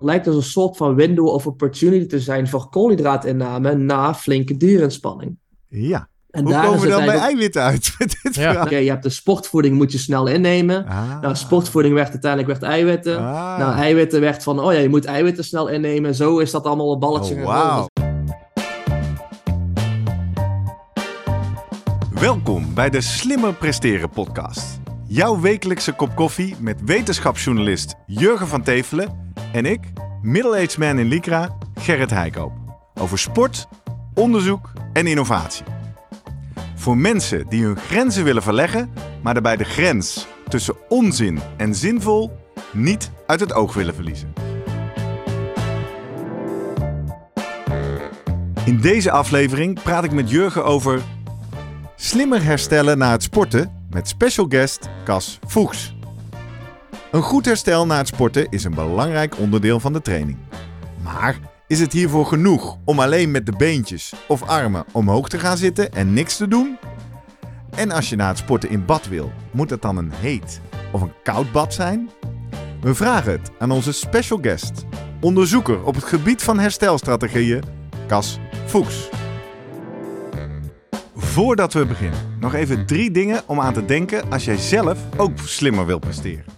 lijkt dus een soort van window of opportunity te zijn voor koolhydraatinname na flinke duurinspanning. Ja. En Hoe daar komen is we dan bij eiwitten uit Ja. je hebt de sportvoeding, moet je snel innemen. Ah. Nou, sportvoeding werd uiteindelijk werd eiwitten. Ah. Nou, eiwitten werd van, oh ja, je moet eiwitten snel innemen. Zo is dat allemaal een balletje Oh, wauw. Welkom bij de Slimmer Presteren podcast. Jouw wekelijkse kop koffie met wetenschapsjournalist Jurgen van Tevelen en ik, middle-aged man in Lycra, Gerrit Heikoop. Over sport, onderzoek en innovatie. Voor mensen die hun grenzen willen verleggen, maar daarbij de grens tussen onzin en zinvol niet uit het oog willen verliezen. In deze aflevering praat ik met Jurgen over slimmer herstellen na het sporten met special guest Cas Voegs. Een goed herstel na het sporten is een belangrijk onderdeel van de training. Maar is het hiervoor genoeg om alleen met de beentjes of armen omhoog te gaan zitten en niks te doen? En als je na het sporten in bad wil, moet het dan een heet of een koud bad zijn? We vragen het aan onze special guest, onderzoeker op het gebied van herstelstrategieën, Cas Fuchs. Voordat we beginnen, nog even drie dingen om aan te denken als jij zelf ook slimmer wil presteren.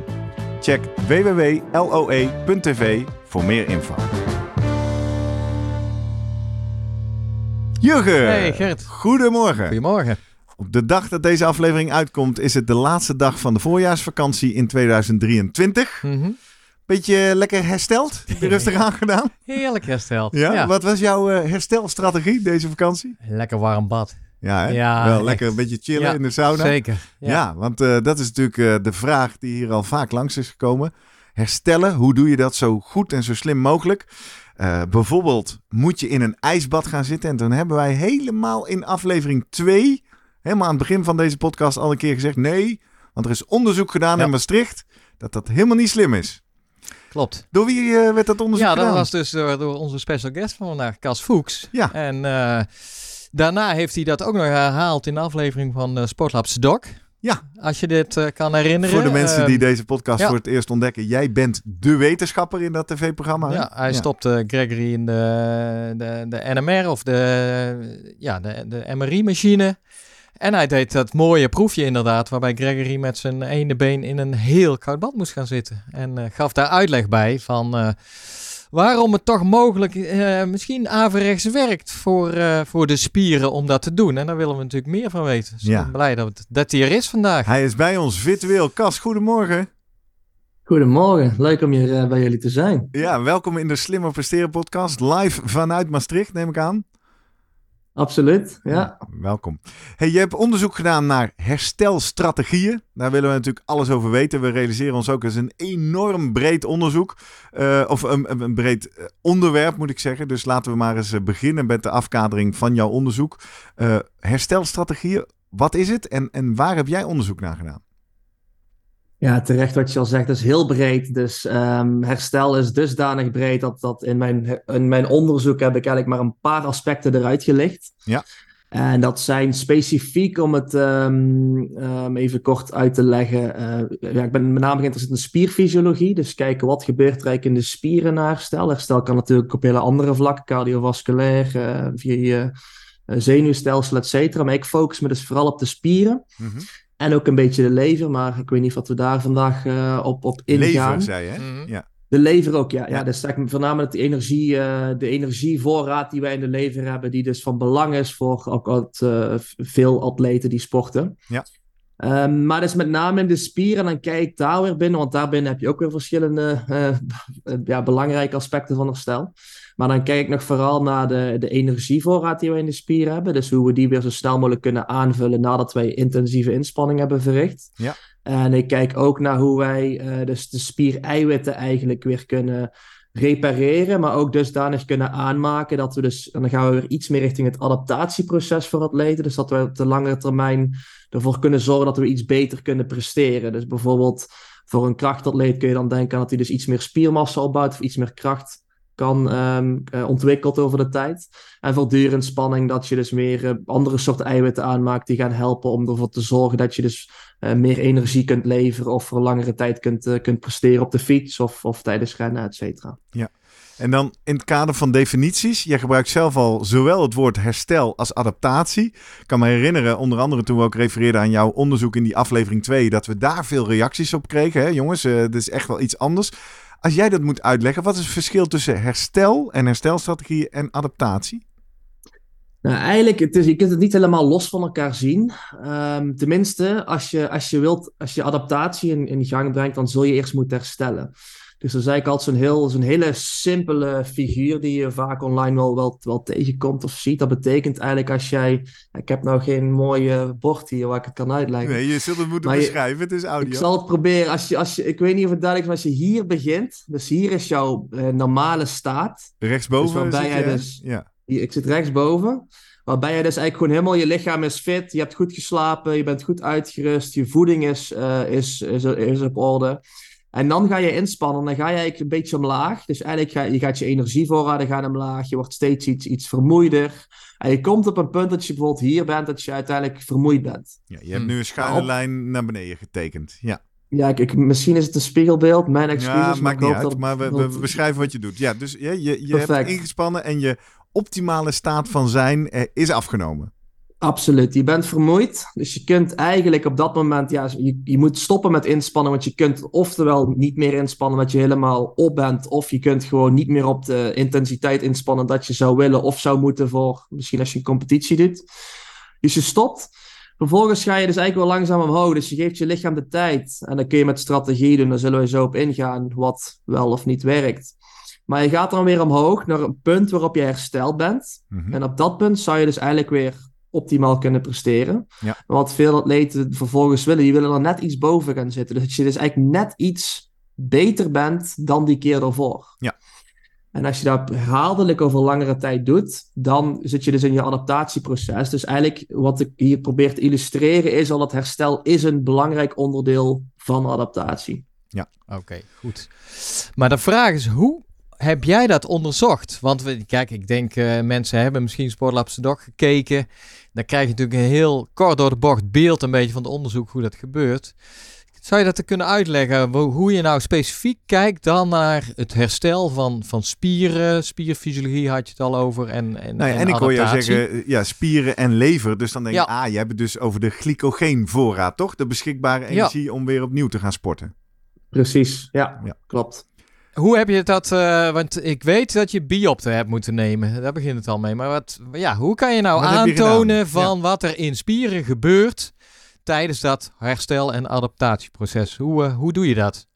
Check www.loe.tv voor meer info. Jurgen! Hey Gert, Goedemorgen. goedemorgen. Op de dag dat deze aflevering uitkomt is het de laatste dag van de voorjaarsvakantie in 2023. Mhm. Beetje lekker hersteld? Heb je rustig aangedaan? Heerlijk hersteld. Ja? Wat was jouw eh, herstelstrategie deze vakantie? Lekker warm bad. Ja, hè? Ja, wel echt. lekker een beetje chillen Ja, in de sauna. Zeker. Ja, want eh, dat is natuurlijk eh, de vraag die hier al vaak langs is gekomen. Herstellen, hoe doe je dat zo goed en zo slim mogelijk? Eh, bijvoorbeeld, moet je in een ijsbad gaan zitten? En toen hebben wij helemaal in aflevering 2, helemaal aan het begin van deze podcast, al een keer gezegd: nee, want er is onderzoek gedaan in Maastricht dat dat helemaal niet slim is. Klopt. Door wie werd dat onderzoek Ja, dat gedaan? was dus door, door onze special guest van vandaag, Cas Fuchs. Ja. En daarna heeft hij dat ook nog herhaald in de aflevering van uh, Sportlabs Doc. Ja. Als je dit eh, kan herinneren. Voor de mensen Ehm, die deze podcast ja. voor het eerst ontdekken, jij bent de wetenschapper in dat tv-programma. Ja, hij stopte Gregory in de, de, de NMR of de, ja, de, de MRI-machine. En hij deed dat mooie proefje inderdaad, waarbij Gregory met zijn ene been in een heel koud bad moest gaan zitten. En eh, gaf daar uitleg bij van eh, waarom het toch mogelijk eh, misschien averechts werkt voor, eh, voor de spieren om dat te doen. En daar willen we natuurlijk meer van weten. Dus Ja. ik ben blij dat, het- dat hij er is vandaag. Hij is bij ons virtueel. Cas, goedemorgen. Goedemorgen, leuk om hier eh, bij jullie te zijn. Ja, welkom in de Slimmer Presteren podcast. Live vanuit Maastricht, neem ik aan. Absoluut, ja. Welkom. Hey, je hebt onderzoek gedaan naar herstelstrategieën. Daar willen we natuurlijk alles over weten. We realiseren ons ook als een enorm breed onderzoek. eh, of een, een- breed eh, onderwerp, moet ik zeggen. Dus laten we maar eens eh, beginnen met de afkadering van jouw onderzoek. Herstelstrategieën, wat is het en, en waar heb jij onderzoek naar gedaan? Ja, terecht wat je al zegt, dat is heel breed. Dus ehm, herstel is dusdanig breed dat, dat in, mijn, in mijn onderzoek heb ik eigenlijk maar een paar aspecten eruit gelicht. Ja. En dat zijn specifiek, om het ehm, ehm, even kort uit te leggen. eh, ja, ik ben met name geïnteresseerd in spierfysiologie. Dus kijken wat gebeurt er eigenlijk in de spieren na herstel. Herstel kan natuurlijk op hele andere vlakken, cardiovasculair, eh, via je eh, zenuwstelsel, et cetera. Maar ik focus me dus vooral op de spieren. En ook een beetje de lever, maar ik weet niet wat we daar vandaag eh, op, op ingaan. Lever, zei je, hè? Mhm. Ja. De lever ook, ja. ja. Ja. dus ik voornamelijk de, energie, eh, de energievoorraad die wij in de lever hebben, die dus van belang is voor ook wat, eh, veel atleten die sporten. Ja. Ehm, maar dus met name in de spieren, dan kijk ik daar weer binnen, want daarbinnen heb je ook weer verschillende eh, ja, belangrijke aspecten van herstel. Maar dan kijk ik nog vooral naar de, de energievoorraad die we in de spieren hebben. Dus hoe we die weer zo snel mogelijk kunnen aanvullen nadat wij intensieve inspanning hebben verricht. Ja. En ik kijk ook naar hoe wij eh, dus de spiereiwitten eigenlijk weer kunnen repareren, maar ook dusdanig kunnen aanmaken dat we dus, en dan gaan we weer iets meer richting het adaptatieproces voor atleten, dus dat we op de langere termijn ervoor kunnen zorgen dat we iets beter kunnen presteren. Dus bijvoorbeeld voor een krachtatleet kun je dan denken aan dat hij dus iets meer spiermassa opbouwt of iets meer kracht kan um, over de tijd. En voortdurend spanning dat je dus meer uh, andere soorten eiwitten aanmaakt die gaan helpen om ervoor te zorgen dat je dus uh, meer energie kunt leveren of voor langere tijd kunt, kunt presteren op de fiets of, of tijdens rennen, et cetera. Ja. En dan in het kader van definities. Jij gebruikt zelf al zowel het woord herstel als adaptatie. Ik kan me herinneren, onder andere toen we ook refereerden aan jouw onderzoek in die aflevering 2, dat we daar veel reacties op kregen. Hè? Jongens, uh, dit is echt wel iets anders. Als jij dat moet uitleggen, wat is het verschil tussen herstel en herstelstrategie en adaptatie? Nou, eigenlijk, het is, je kunt het niet helemaal los van elkaar zien. Um, tenminste, als je, als je wilt, als je adaptatie in, in gang brengt, dan zul je eerst moeten herstellen. Dus dat is eigenlijk altijd zo'n heel, zo'n hele simpele figuur die je vaak online wel, wel, wel tegenkomt of ziet. Dat betekent eigenlijk als jij... Ik heb nou geen mooie bord hier waar ik het kan uitleggen. Nee, je zult het moeten beschrijven. het is audio. Ik zal het proberen. Als je, als je, ik weet niet of het duidelijk is, maar als je hier begint. Dus hier is jouw uh, normale staat. Rechtsboven dus waarbij je, dus, ja. Hier, ik zit rechtsboven. Waarbij je dus eigenlijk gewoon helemaal je lichaam is fit. Je hebt goed geslapen. Je bent goed uitgerust. Je voeding is, uh, is, is, is op orde. En dan ga je inspannen, dan ga je eigenlijk een beetje omlaag. Dus eigenlijk ga je gaat je energievoorraden gaan omlaag, je wordt steeds iets, iets vermoeider. En je komt op een punt dat je bijvoorbeeld hier bent, dat je uiteindelijk vermoeid bent. Ja, je hebt nu een schuine nou, lijn naar beneden getekend, ja. Ja, ik, misschien is het een spiegelbeeld, mijn excuses. Ja, maakt niet uit, maar we, we, beschrijven wat je doet. Ja, dus ja, je, je hebt ingespannen en je optimale staat van zijn is afgenomen. Absoluut, je bent vermoeid. Dus je kunt eigenlijk op dat moment, ja, je, je moet stoppen met inspannen. Want je kunt oftewel niet meer inspannen dat je helemaal op bent. Of je kunt gewoon niet meer op de intensiteit inspannen dat je zou willen of zou moeten voor misschien als je een competitie doet. Dus je stopt. Vervolgens ga je dus eigenlijk wel langzaam omhoog. Dus je geeft je lichaam de tijd. En dan kun je met strategie doen. Daar zullen we zo op ingaan wat wel of niet werkt. Maar je gaat dan weer omhoog naar een punt waarop je hersteld bent. Mm -hmm. En op dat punt zou je dus eigenlijk weer optimaal kunnen presteren. Ja. Wat veel atleten vervolgens willen, die willen er net iets boven gaan zitten. Dus je dus eigenlijk net iets beter bent dan die keer ervoor. Ja. En als je dat herhaaldelijk over langere tijd doet, dan zit je dus in je adaptatieproces. Dus eigenlijk wat ik hier probeer te illustreren is al dat herstel is een belangrijk onderdeel van adaptatie. Ja, oké, goed. Maar de vraag is, hoe heb jij dat onderzocht? Want we, kijk, ik denk uh, mensen hebben misschien Sportlabs Doc gekeken. Dan krijg je natuurlijk een heel kort door de bocht beeld een beetje van het onderzoek hoe dat gebeurt. Zou je dat te kunnen uitleggen? Hoe je nou specifiek kijkt dan naar het herstel van, van spieren? Spierfysiologie had je het al over. En, en, nou ja, en, en ik hoor jou zeggen, ja, spieren en lever. Dus dan denk je, ja. ah, je hebt het dus over de glycogeenvoorraad, toch? De beschikbare energie ja. om weer opnieuw te gaan sporten. Precies, ja, ja. klopt. Hoe heb je dat? Uh, want ik weet dat je biopten hebt moeten nemen. Daar begint het al mee. Maar wat, ja, hoe kan je nou wat aantonen van ja. wat er in spieren gebeurt tijdens dat herstel- en adaptatieproces? Hoe, uh, hoe doe je dat?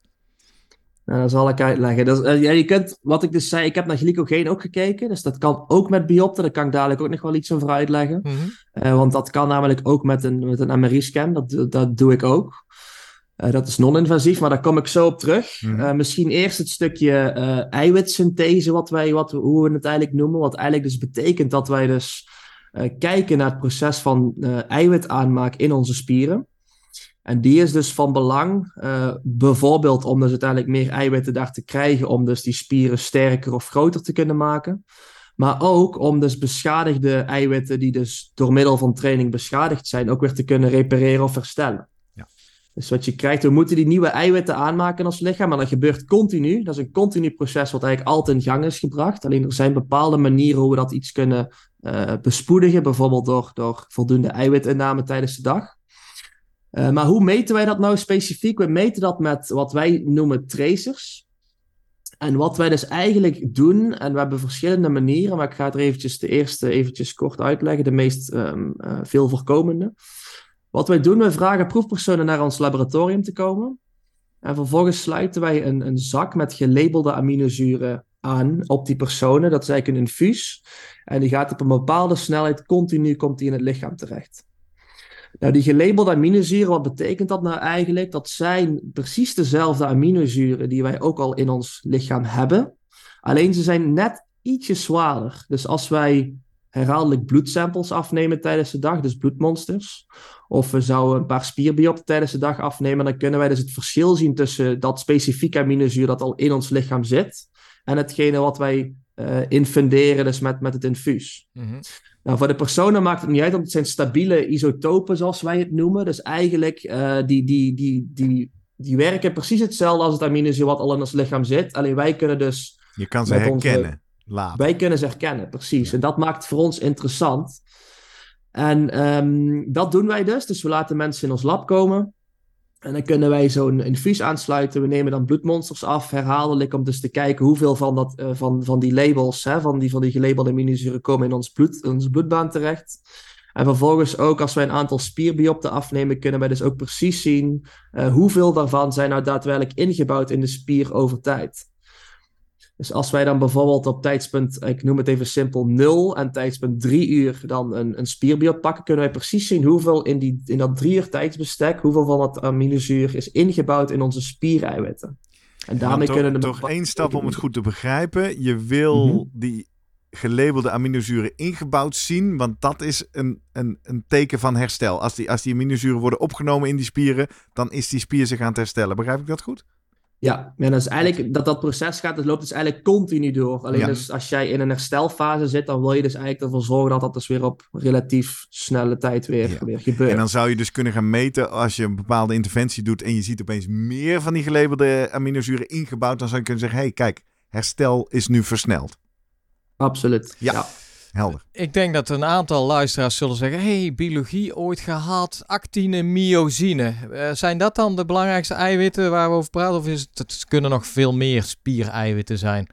Nou, dat zal ik uitleggen. Dus, uh, ja, je kunt, wat ik dus zei, ik heb naar glycogeen ook gekeken. Dus dat kan ook met biopten. Daar kan ik dadelijk ook nog wel iets over uitleggen. Mm -hmm. want dat kan namelijk ook met een, met een MRI-scan. Dat, dat doe ik ook. Uh, dat is non-invasief, maar daar kom ik zo op terug. Mm. Uh, misschien eerst het stukje uh, eiwitsynthese, wat wij, wat, hoe we het eigenlijk noemen. Wat eigenlijk dus betekent dat wij dus kijken naar het proces van eiwitaanmaak in onze spieren. En die is dus van belang, bijvoorbeeld om dus uiteindelijk meer eiwitten daar te krijgen, om dus die spieren sterker of groter te kunnen maken. Maar ook om dus beschadigde eiwitten die dus door middel van training beschadigd zijn, ook weer te kunnen repareren of herstellen. Dus wat je krijgt, we moeten die nieuwe eiwitten aanmaken ons lichaam. Maar dat gebeurt continu. Dat is een continu proces wat eigenlijk altijd in gang is gebracht. Alleen er zijn bepaalde manieren hoe we dat iets kunnen uh, bespoedigen. Bijvoorbeeld door, door voldoende eiwitinname tijdens de dag. Uh, maar hoe meten wij dat nou specifiek? We meten dat met wat wij noemen tracers. En wat wij dus eigenlijk doen, en we hebben verschillende manieren, maar ik ga er eventjes de eerste eventjes kort uitleggen, de meest um, veel voorkomende. Wat wij doen, we vragen proefpersonen naar ons laboratorium te komen. En vervolgens sluiten wij een, een zak met gelabelde aminozuren aan op die personen. Dat is eigenlijk een infuus. En die gaat op een bepaalde snelheid continu komt die in het lichaam terecht. Nou, die gelabelde aminozuren, wat betekent dat nou eigenlijk? Dat zijn precies dezelfde aminozuren die wij ook al in ons lichaam hebben. Alleen ze zijn net ietsje zwaarder. Dus als wij herhaaldelijk bloedsamples afnemen tijdens de dag, dus bloedmonsters, of we zouden een paar spierbiopten tijdens de dag afnemen, dan kunnen wij dus het verschil zien tussen dat specifieke aminozuur dat al in ons lichaam zit en hetgene wat wij uh, infunderen, dus met, met het infuus. Mhm. Nou, voor de personen maakt het niet uit, want het zijn stabiele isotopen, zoals wij het noemen. Dus eigenlijk, uh, die, die, die, die, die werken precies hetzelfde als het aminozuur wat al in ons lichaam zit. Alleen wij kunnen dus... Je kan ze herkennen. Later. Wij kunnen ze herkennen, precies. En dat maakt voor ons interessant. En um, dat doen wij dus. Dus we laten mensen in ons lab komen. En dan kunnen wij zo'n infuus aansluiten. We nemen dan bloedmonsters af, herhaaldelijk, om dus te kijken hoeveel van, dat, uh, van, van die labels, hè, van, die, van die gelabelde aminozuren, komen in ons bloed, in onze bloedbaan terecht. En vervolgens ook, als wij een aantal spierbiopten afnemen, kunnen wij dus ook precies zien uh, hoeveel daarvan zijn nou daadwerkelijk ingebouwd in de spier over tijd. Dus als wij dan bijvoorbeeld op tijdspunt, ik noem het even simpel, 0 en tijdspunt 3 uur dan een, een spierbiop pakken, kunnen wij precies zien hoeveel in, die, in dat 3 uur tijdsbestek, hoeveel van dat aminozuur is ingebouwd in onze spiereiwitten. En daarmee kunnen we... Toch één stap om het goed te begrijpen. Je wil mm -hmm. die gelabelde aminozuren ingebouwd zien, want dat is een, een, een teken van herstel. Als die, als die aminozuren worden opgenomen in die spieren, dan is die spier zich aan het herstellen. Begrijp ik dat goed? Ja, en dat is eigenlijk dat dat proces gaat, dat loopt dus eigenlijk continu door. Alleen ja. dus als jij in een herstelfase zit, dan wil je dus eigenlijk ervoor zorgen dat dat dus weer op relatief snelle tijd weer, ja. weer gebeurt. En dan zou je dus kunnen gaan meten als je een bepaalde interventie doet en je ziet opeens meer van die gelabelde aminozuren ingebouwd, dan zou je kunnen zeggen, hé hey, kijk, herstel is nu versneld. Absoluut, ja. Helder. Ik denk dat een aantal luisteraars zullen zeggen: hey, biologie ooit gehad, actine, myosine. Uh, zijn dat dan de belangrijkste eiwitten waar we over praten? Of is het, het kunnen nog veel meer spiereiwitten zijn?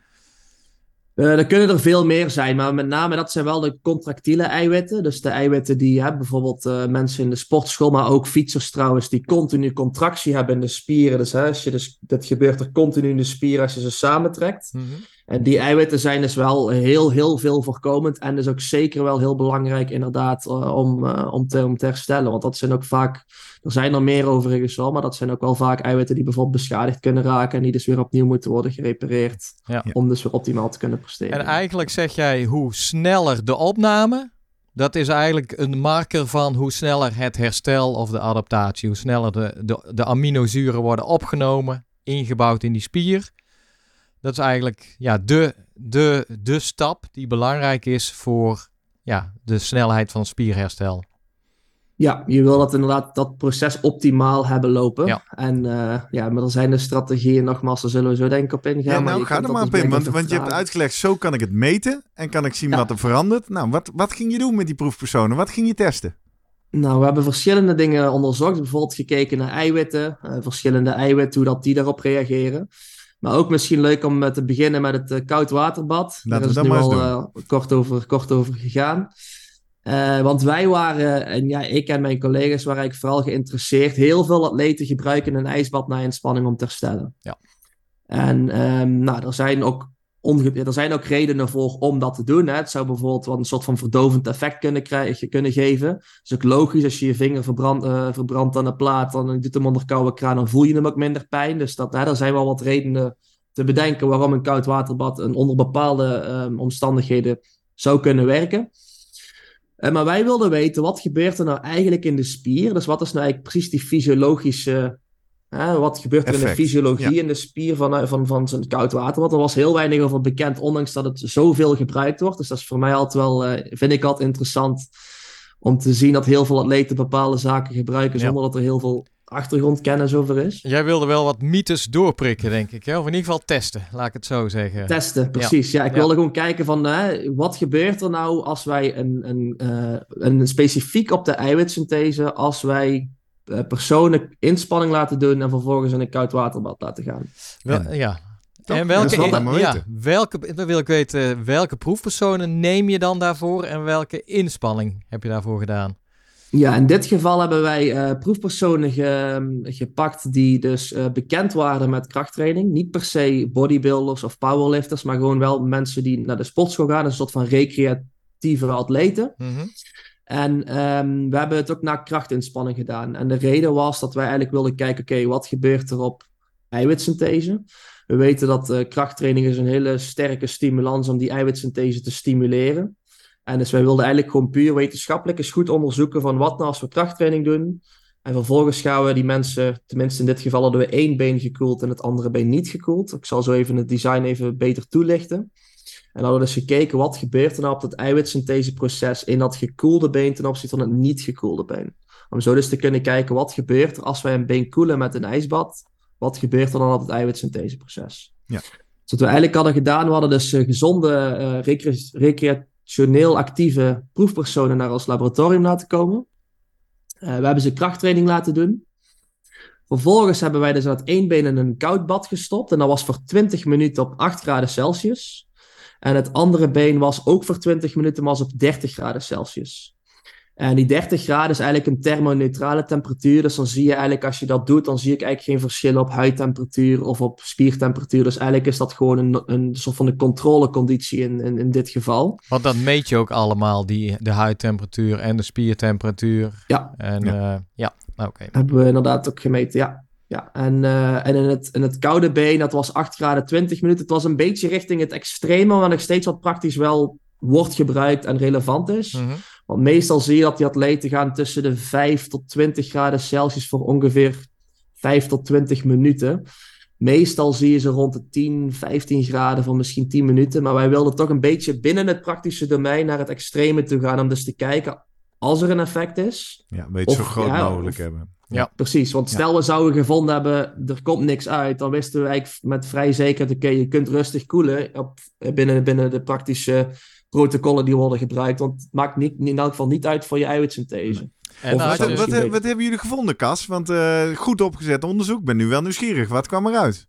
Uh, er kunnen er veel meer zijn, maar met name dat zijn wel de contractiele eiwitten. Dus de eiwitten die hè, bijvoorbeeld uh, mensen in de sportschool, maar ook fietsers trouwens, die continu contractie hebben in de spieren. Dus, hè, als je dus dat gebeurt er continu in de spieren als je ze samentrekt. Mm -hmm. En die eiwitten zijn dus wel heel, heel veel voorkomend. En dus ook zeker wel heel belangrijk, inderdaad, uh, om, uh, om, te, om te herstellen. Want dat zijn ook vaak, er zijn er meer overigens wel, maar dat zijn ook wel vaak eiwitten die bijvoorbeeld beschadigd kunnen raken. En die dus weer opnieuw moeten worden gerepareerd. Ja. Om dus weer optimaal te kunnen presteren. En eigenlijk zeg jij hoe sneller de opname. Dat is eigenlijk een marker van hoe sneller het herstel of de adaptatie, hoe sneller de, de, de aminozuren worden opgenomen, ingebouwd in die spier. Dat is eigenlijk ja, de, de, de stap die belangrijk is voor ja, de snelheid van spierherstel. Ja, je wil dat inderdaad dat proces optimaal hebben lopen. Ja. En uh, ja, maar er zijn de strategieën, nogmaals, daar zullen we zo denk ik op ingaan. Ja, nou, maar ga er maar op in, want, want je hebt uitgelegd, zo kan ik het meten en kan ik zien ja. wat er verandert. Nou, wat, wat ging je doen met die proefpersonen? Wat ging je testen? Nou, we hebben verschillende dingen onderzocht. Bijvoorbeeld gekeken naar eiwitten, uh, verschillende eiwitten, hoe dat die daarop reageren. Maar ook misschien leuk om te beginnen met het uh, koud waterbad. Laten Daar is we nu al uh, kort, over, kort over gegaan. Uh, want wij waren, en ja, ik en mijn collega's waren eigenlijk vooral geïnteresseerd. Heel veel atleten gebruiken een ijsbad na inspanning om te herstellen. Ja. En um, nou, er zijn ook er zijn ook redenen voor om dat te doen. Hè. Het zou bijvoorbeeld wat een soort van verdovend effect kunnen, krijgen, kunnen geven. Dat is ook logisch. Als je je vinger verbrandt, uh, verbrandt aan de plaat, dan doet hem onder koude kraan, dan voel je hem ook minder pijn. Dus dat, hè, er zijn wel wat redenen te bedenken waarom een koud waterbad een onder bepaalde um, omstandigheden zou kunnen werken. Uh, maar wij wilden weten, wat gebeurt er nou eigenlijk in de spier? Dus wat is nou eigenlijk precies die fysiologische Hè, wat gebeurt er Effect. in de fysiologie Ja. in de spier van, van, van zo'n koud water? Want er was heel weinig over bekend, ondanks dat het zoveel gebruikt wordt. Dus dat is voor mij altijd wel, eh, vind ik altijd interessant om te zien dat heel veel atleten bepaalde zaken gebruiken Ja. zonder dat er heel veel achtergrondkennis over is. Jij wilde wel wat mythes doorprikken, denk ik. Hè? Of in ieder geval testen, laat ik het zo zeggen. Testen, precies. Ja, ik Ja. wilde gewoon kijken van hè, wat gebeurt er nou als wij een, een, eh, een specifiek op de eiwitsynthese, als wij eh, personen inspanning laten doen en vervolgens in een koud waterbad laten gaan. Wel, ja. Toch? En Dat welke, ja, welke, dan wil ik weten, welke proefpersonen neem je dan daarvoor en welke inspanning heb je daarvoor gedaan? Ja, in dit geval hebben wij eh, proefpersonen ge- gepakt die dus eh, bekend waren met krachttraining. Niet per se bodybuilders of powerlifters, maar gewoon wel mensen die naar de sportschool gaan. Een soort van recreatieve atleten. Mhm. En ehm, we hebben het ook naar krachtinspanning gedaan. En de reden was dat wij eigenlijk wilden kijken, oké, wat gebeurt er op eiwitsynthese? We We weten dat uh, krachttraining is een hele sterke stimulans om die eiwitsynthese te stimuleren. En dus wij wilden eigenlijk gewoon puur wetenschappelijk eens goed onderzoeken van wat nou als we krachttraining doen. En vervolgens gaan we die mensen, tenminste in dit geval hadden we één been gekoeld en het andere been niet gekoeld. Ik zal zo even het design even beter toelichten. En hadden we dus gekeken wat gebeurt er nou op dat eiwitsyntheseproces in dat gekoelde been ten opzichte van het niet gekoelde been. Om zo dus te kunnen kijken wat gebeurt er als wij een been koelen met een ijsbad. Wat gebeurt er dan op het eiwitsyntheseproces? Ja. Dus wat we eigenlijk hadden gedaan, we hadden dus uh, gezonde, uh, recreationeel actieve proefpersonen naar ons laboratorium laten komen. Uh, we hebben ze krachttraining laten doen. Vervolgens hebben wij dus dat één been in een koud bad gestopt. En dat was voor 20 minuten op 8 graden Celsius. En het andere been was ook voor 20 minuten, maar was op 30 graden Celsius. En die 30 graden is eigenlijk een thermoneutrale temperatuur. Dus dan zie je eigenlijk, als je dat doet, dan zie ik eigenlijk geen verschil op huidtemperatuur of op spiertemperatuur. Dus eigenlijk is dat gewoon een, een soort van een controleconditie in, in, in dit geval. Want dat meet je ook allemaal, die, de huidtemperatuur en de spiertemperatuur. Ja. En ja, uh, ja. oké. Hebben we inderdaad ook gemeten, ja. Ja, en, uh, en in, het, in het koude been, dat was 8 graden 20 minuten. Het was een beetje richting het extreme, maar nog steeds wat praktisch wel wordt gebruikt en relevant is. Mm -hmm. Want meestal zie je dat die atleten gaan tussen de 5 tot 20 graden Celsius voor ongeveer 5 tot 20 minuten. Meestal zie je ze rond de 10, 15 graden voor misschien 10 minuten. Maar wij wilden toch een beetje binnen het praktische domein naar het extreme toe gaan. Om dus te kijken, als er een effect is. Ja, een beetje of, zo groot ja, mogelijk of, hebben. Ja, precies. Want stel we zouden gevonden hebben, er komt niks uit. Dan wisten we eigenlijk met vrij zekerheid, oké, je kunt rustig koelen op, binnen, binnen de praktische protocollen die worden gebruikt. Want het maakt niet, in elk geval niet uit voor je eiwitsynthese. En wat, wat, wat, wat, hebben jullie gevonden, Cas? Want uh, goed opgezet onderzoek. Ik ben nu wel nieuwsgierig. Wat kwam eruit?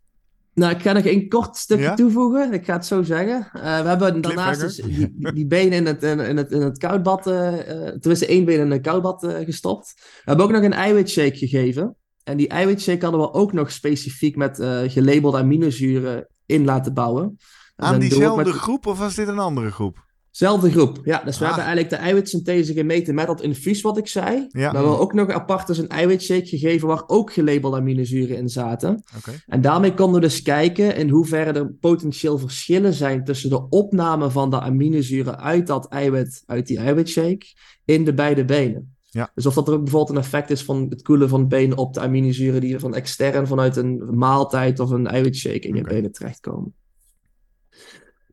Nou, ik ga nog een kort stukje ja? toevoegen. Ik ga het zo zeggen. Uh, we hebben daarnaast dus die, die benen in het, in, in het, in het koudbad, uh, tenminste één been in een koudbad uh, gestopt. We hebben ook nog een eiwitshake gegeven. En die eiwitshake hadden we ook nog specifiek met gelabelde aminozuren in laten bouwen. Aan diezelfde met... groep of was dit een andere groep? Zelfde groep, ja. Dus we ah. hebben eigenlijk de eiwitsynthese gemeten met dat infuus wat ik zei. Ja. Maar we hebben ook nog apart dus een eiwitshake gegeven waar ook gelabelde aminozuren in zaten. Okay. En daarmee konden we dus kijken in hoeverre er potentieel verschillen zijn tussen de opname van de aminozuren uit dat eiwit, uit die eiwitshake, in de beide benen. Ja. Dus of dat er ook bijvoorbeeld een effect is van het koelen van benen op de aminozuren die van extern vanuit een maaltijd of een eiwitshake in je okay. benen terechtkomen.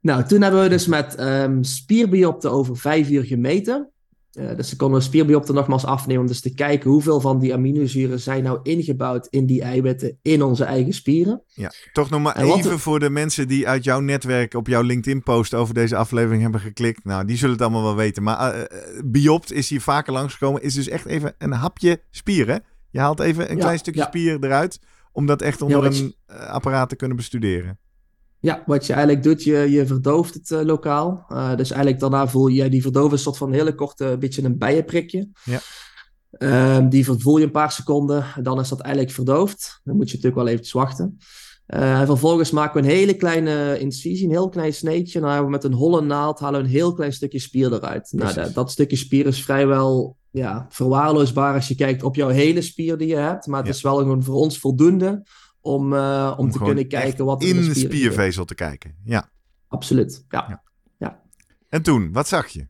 Nou, toen hebben we dus met um, spierbiopten over vijf uur gemeten. Uh, dus we konden spierbiopten nogmaals afnemen om dus te kijken hoeveel van die aminozuren zijn nou ingebouwd in die eiwitten in onze eigen spieren. Ja, toch nog maar even voor de mensen die uit jouw netwerk op jouw LinkedIn-post over deze aflevering hebben geklikt. Nou, die zullen het allemaal wel weten. Maar uh, biopt is hier vaker langsgekomen. Is dus echt even een hapje spier, hè? Je haalt even een ja, klein stukje ja. spier eruit om dat echt onder ja, een apparaat te kunnen bestuderen. Ja, wat je eigenlijk doet, je, je verdooft het uh, lokaal. Uh, dus eigenlijk daarna voel je die verdoving een soort van een hele korte, beetje een bijenprikje. Ja. Uh, die voel je een paar seconden, dan is dat eigenlijk verdoofd. Dan moet je natuurlijk wel eventjes wachten. Uh, en vervolgens maken we een hele kleine incisie, een heel klein sneetje. En dan hebben we met een holle naald halen we een heel klein stukje spier eruit. Nou, dat, dat, stukje spier is vrijwel ja, verwaarloosbaar als je kijkt op jouw hele spier die je hebt. Maar het ja. is wel gewoon voor ons voldoende om, uh, om, om, te kunnen kijken wat er in de spiervezel te kijken. Ja. Absoluut. Ja. ja. ja. En toen, wat zag je?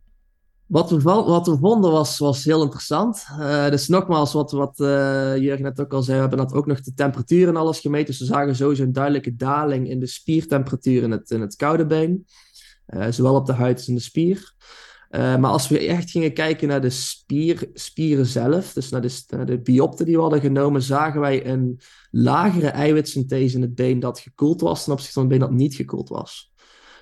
Wat we, wat we vonden was, was heel interessant. Uh, dus nogmaals, wat, wat uh, Jurgen net ook al zei, we hebben dat ook nog de temperatuur en alles gemeten. Dus we zagen sowieso een duidelijke daling in de spiertemperatuur in het, in het koude been. Zowel op de huid als in de spier. maar als we echt gingen kijken naar de spier, spieren zelf, dus naar de, naar de biopten die we hadden genomen, zagen wij een lagere eiwitsynthese in het been dat gekoeld was ten opzichte van het been dat niet gekoeld was.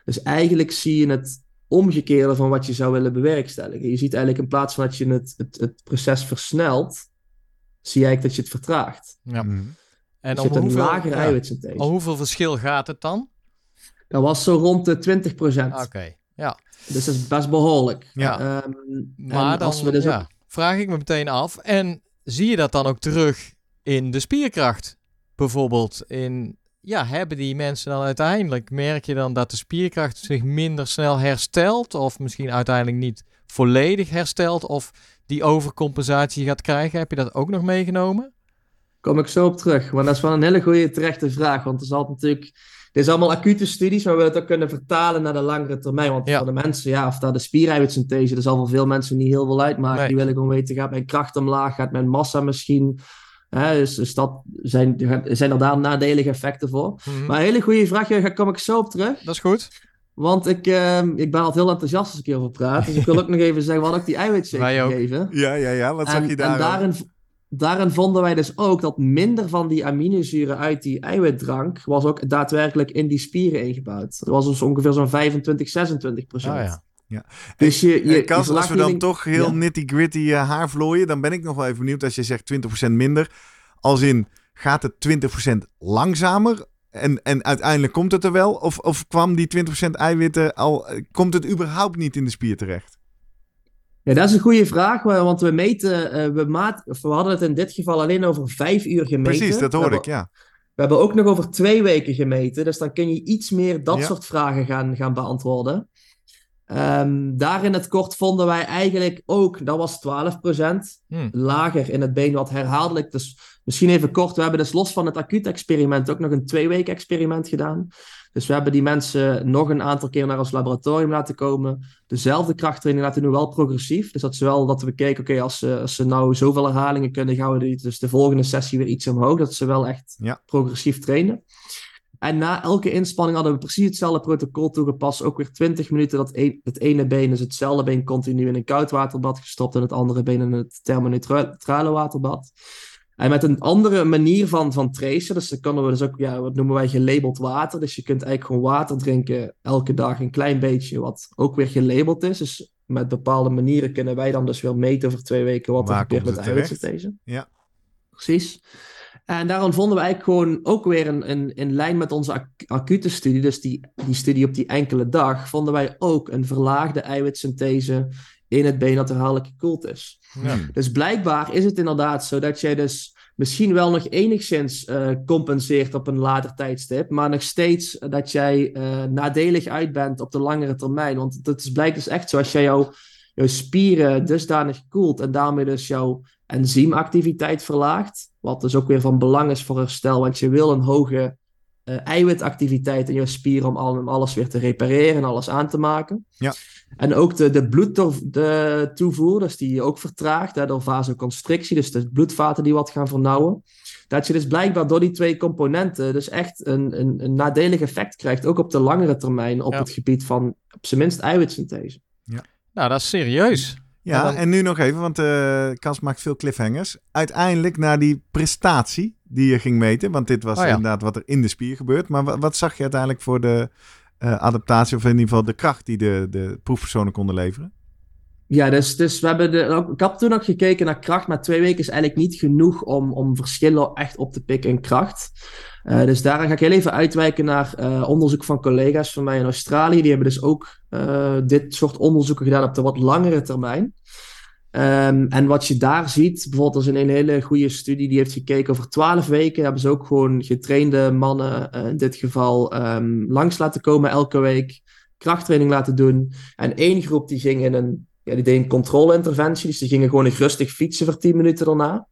Dus eigenlijk zie je het omgekeerde van wat je zou willen bewerkstelligen. Je ziet eigenlijk in plaats van dat je het, het, het proces versnelt, zie je eigenlijk dat je het vertraagt. Ja. Mm. En dus je om hoeveel, een lagere ja, eiwitsynthese. Om hoeveel verschil gaat het dan? Dat was zo rond de 20% Oké, okay. ja. Dus dat is best behoorlijk. Ja. Um, maar dan we dus ja, ook... vraag ik me meteen af. En zie je dat dan ook terug in de spierkracht? Bijvoorbeeld in ja, hebben die mensen dan uiteindelijk, merk je dan dat de spierkracht zich minder snel herstelt, of misschien uiteindelijk niet volledig herstelt, of die overcompensatie gaat krijgen? Heb je dat ook nog meegenomen? Kom ik zo op terug. Maar dat is wel een hele goede terechte vraag. Want er zal natuurlijk. Dit is allemaal acute studies, maar we het ook kunnen vertalen naar de langere termijn. Want Ja. voor de mensen, ja, of daar de spiereiwitsynthese, dat zal voor veel mensen niet heel veel uitmaken. Nee. Die willen gewoon weten, gaat mijn kracht omlaag, gaat mijn massa misschien... Hè, dus, dus dat zijn, zijn er daar nadelige effecten voor. Mhm. Maar een hele goede vraag, daar kom ik zo op terug. Dat is goed. Want ik, ehm, ik ben altijd heel enthousiast als ik hierover praat. Dus ik wil ook nog even zeggen, hadden ook die eiwitshake Wij ook. gegeven. Ja, ja, ja. Wat zag En, je en daar? daarin, daarin vonden wij dus ook dat minder van die aminozuren uit die eiwitdrank was ook daadwerkelijk in die spieren ingebouwd. Dat was dus ongeveer zo'n 25, 26 procent. Ah, ja. Dus je, je, Eh, als we dan toch heel Ja. nitty-gritty uh, haar vlooien, dan ben ik nog wel even benieuwd als je zegt 20% minder. Als in, gaat het 20% langzamer en, en uiteindelijk komt het er wel? Of, of kwam die 20% eiwitten al, eh, komt het überhaupt niet in de spier terecht? Ja, dat is een goede vraag, wa- want we meten, eh, we, maat, we hadden het in dit geval alleen over vijf uur gemeten. Precies, dat We hebben- ik, ja. We hebben ook nog over twee weken gemeten, dus dan kun je iets meer dat Ja. soort vragen gaan, gaan beantwoorden. Ehm, daar in het kort vonden wij eigenlijk ook, dat was 12% Hm. lager in het been, wat herhaaldelijk. Dus misschien even kort, we hebben dus los van het acuut experiment ook nog een twee week experiment gedaan. Dus we hebben die mensen nog een aantal keer naar ons laboratorium laten komen. Dezelfde krachttraining laten doen, wel progressief. Dus dat is wel dat we kijken, oké, als, ze, als ze nou zoveel herhalingen kunnen, gaan we dus de volgende sessie weer iets omhoog. Dat ze wel echt Ja. progressief trainen. En na elke inspanning hadden we precies hetzelfde protocol toegepast. Ook weer 20 minuten dat een- het ene been, dus hetzelfde been, continu in een koud waterbad gestopt. En het andere been in het thermoneutrale waterbad. En met een andere manier van, van tracen. Dus dan kunnen we dus ook, ja, wat noemen wij gelabeld water. Dus je kunt eigenlijk gewoon water drinken elke dag een klein beetje, wat ook weer gelabeld is. Dus met bepaalde manieren kunnen wij dan dus weer meten over twee weken wat er gebeurt met terecht? eiwitsynthese. Ja. Precies. En daarom vonden we eigenlijk gewoon ook weer in, in, in lijn met onze ac- acute studie, dus die, die studie op die enkele dag, vonden wij ook een verlaagde eiwitsynthese in het been dat herhaaldelijk gekoeld is. Ja. Hmm. Dus blijkbaar is het inderdaad zo dat jij dus misschien wel nog enigszins eh, compenseert op een later tijdstip, maar nog steeds dat jij eh, nadelig uit bent op de langere termijn. Want het is, blijkt dus echt zo, als jij jouw, jouw spieren dusdanig koelt en daarmee dus jouw enzymactiviteit verlaagt, wat dus ook weer van belang is voor herstel, want je wil een hoge eh, eiwitactiviteit in je spieren om, al, om alles weer te repareren en alles aan te maken. Ja. En ook de, de bloedtoevoer, dus die je ook vertraagt hè, door vasoconstrictie, dus de bloedvaten die wat gaan vernauwen. Dat je dus blijkbaar door die twee componenten dus echt een, een, een nadelig effect krijgt, ook op de langere termijn, op Ja. het gebied van op zijn minst eiwitsynthese. Nou, dat is serieus. Ja, dan- en nu nog even, want eh Kas maakt veel cliffhangers. Uiteindelijk naar die prestatie die je ging meten, want dit was Oh ja. inderdaad wat er in de spier gebeurt. Maar wa- wat zag je uiteindelijk voor de eh, adaptatie, of in ieder geval de kracht die de, de proefpersonen konden leveren? Ja, dus, dus we hebben de, ook- ik had toen ook gekeken naar kracht, maar twee weken is eigenlijk niet genoeg om, om verschillen echt op te pikken in kracht. Eh, dus daar ga ik heel even uitwijken naar eh, onderzoek van collega's van mij in Australië. Die hebben dus ook eh, dit soort onderzoeken gedaan op de wat langere termijn. Ehm, en wat je daar ziet, bijvoorbeeld er is een hele goede studie die heeft gekeken over 12 weken. Hebben ze ook gewoon getrainde mannen, in dit geval, ehm, langs laten komen elke week. Krachttraining laten doen. En één groep die ging in een ja, die deed een controle-interventie, dus die gingen gewoon rustig fietsen voor 10 minuten daarna.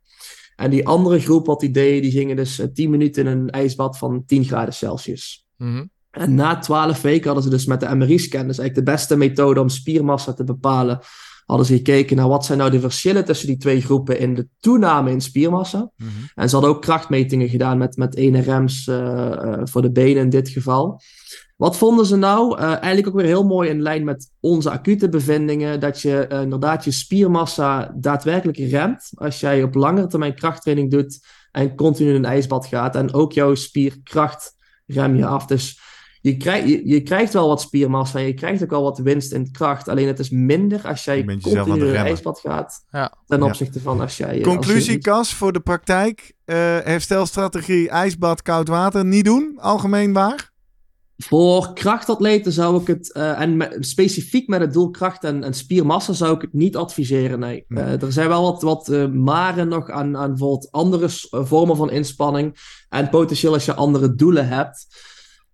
En die andere groep, wat die deden, die gingen dus eh, 10 minuten in een ijsbad van 10 graden Celsius. Mhm. En na 12 weken hadden ze dus met de MRI-scan, dus eigenlijk de beste methode om spiermassa te bepalen, hadden ze gekeken naar wat zijn nou de verschillen tussen die twee groepen in de toename in spiermassa. En ze hadden ook krachtmetingen gedaan met, met NRM's eh, eh, voor de benen in dit geval. Wat vonden ze nou? Eh, eigenlijk ook weer heel mooi in lijn met onze acute bevindingen. Dat je eh, inderdaad je spiermassa daadwerkelijk remt. Als jij op langere termijn krachttraining doet en continu in een ijsbad gaat. En ook jouw spierkracht rem je af. Dus je, krijg, je, je krijgt wel wat spiermassa en je krijgt ook al wat winst in kracht. Alleen het is minder als jij continu in een ijsbad gaat. Ja. Ten Ja. opzichte van als jij... als je Conclusie, Kas, voor de praktijk. eh, herstelstrategie, ijsbad, koud water, niet doen. Algemeen waar. Voor krachtatleten zou ik het, eh, en me- specifiek met het doel kracht en, en spiermassa, zou ik het niet adviseren. Nee. Nee. Eh, er zijn wel wat, wat eh, maren nog aan, aan bijvoorbeeld andere vormen van inspanning. En potentieel als je andere doelen hebt.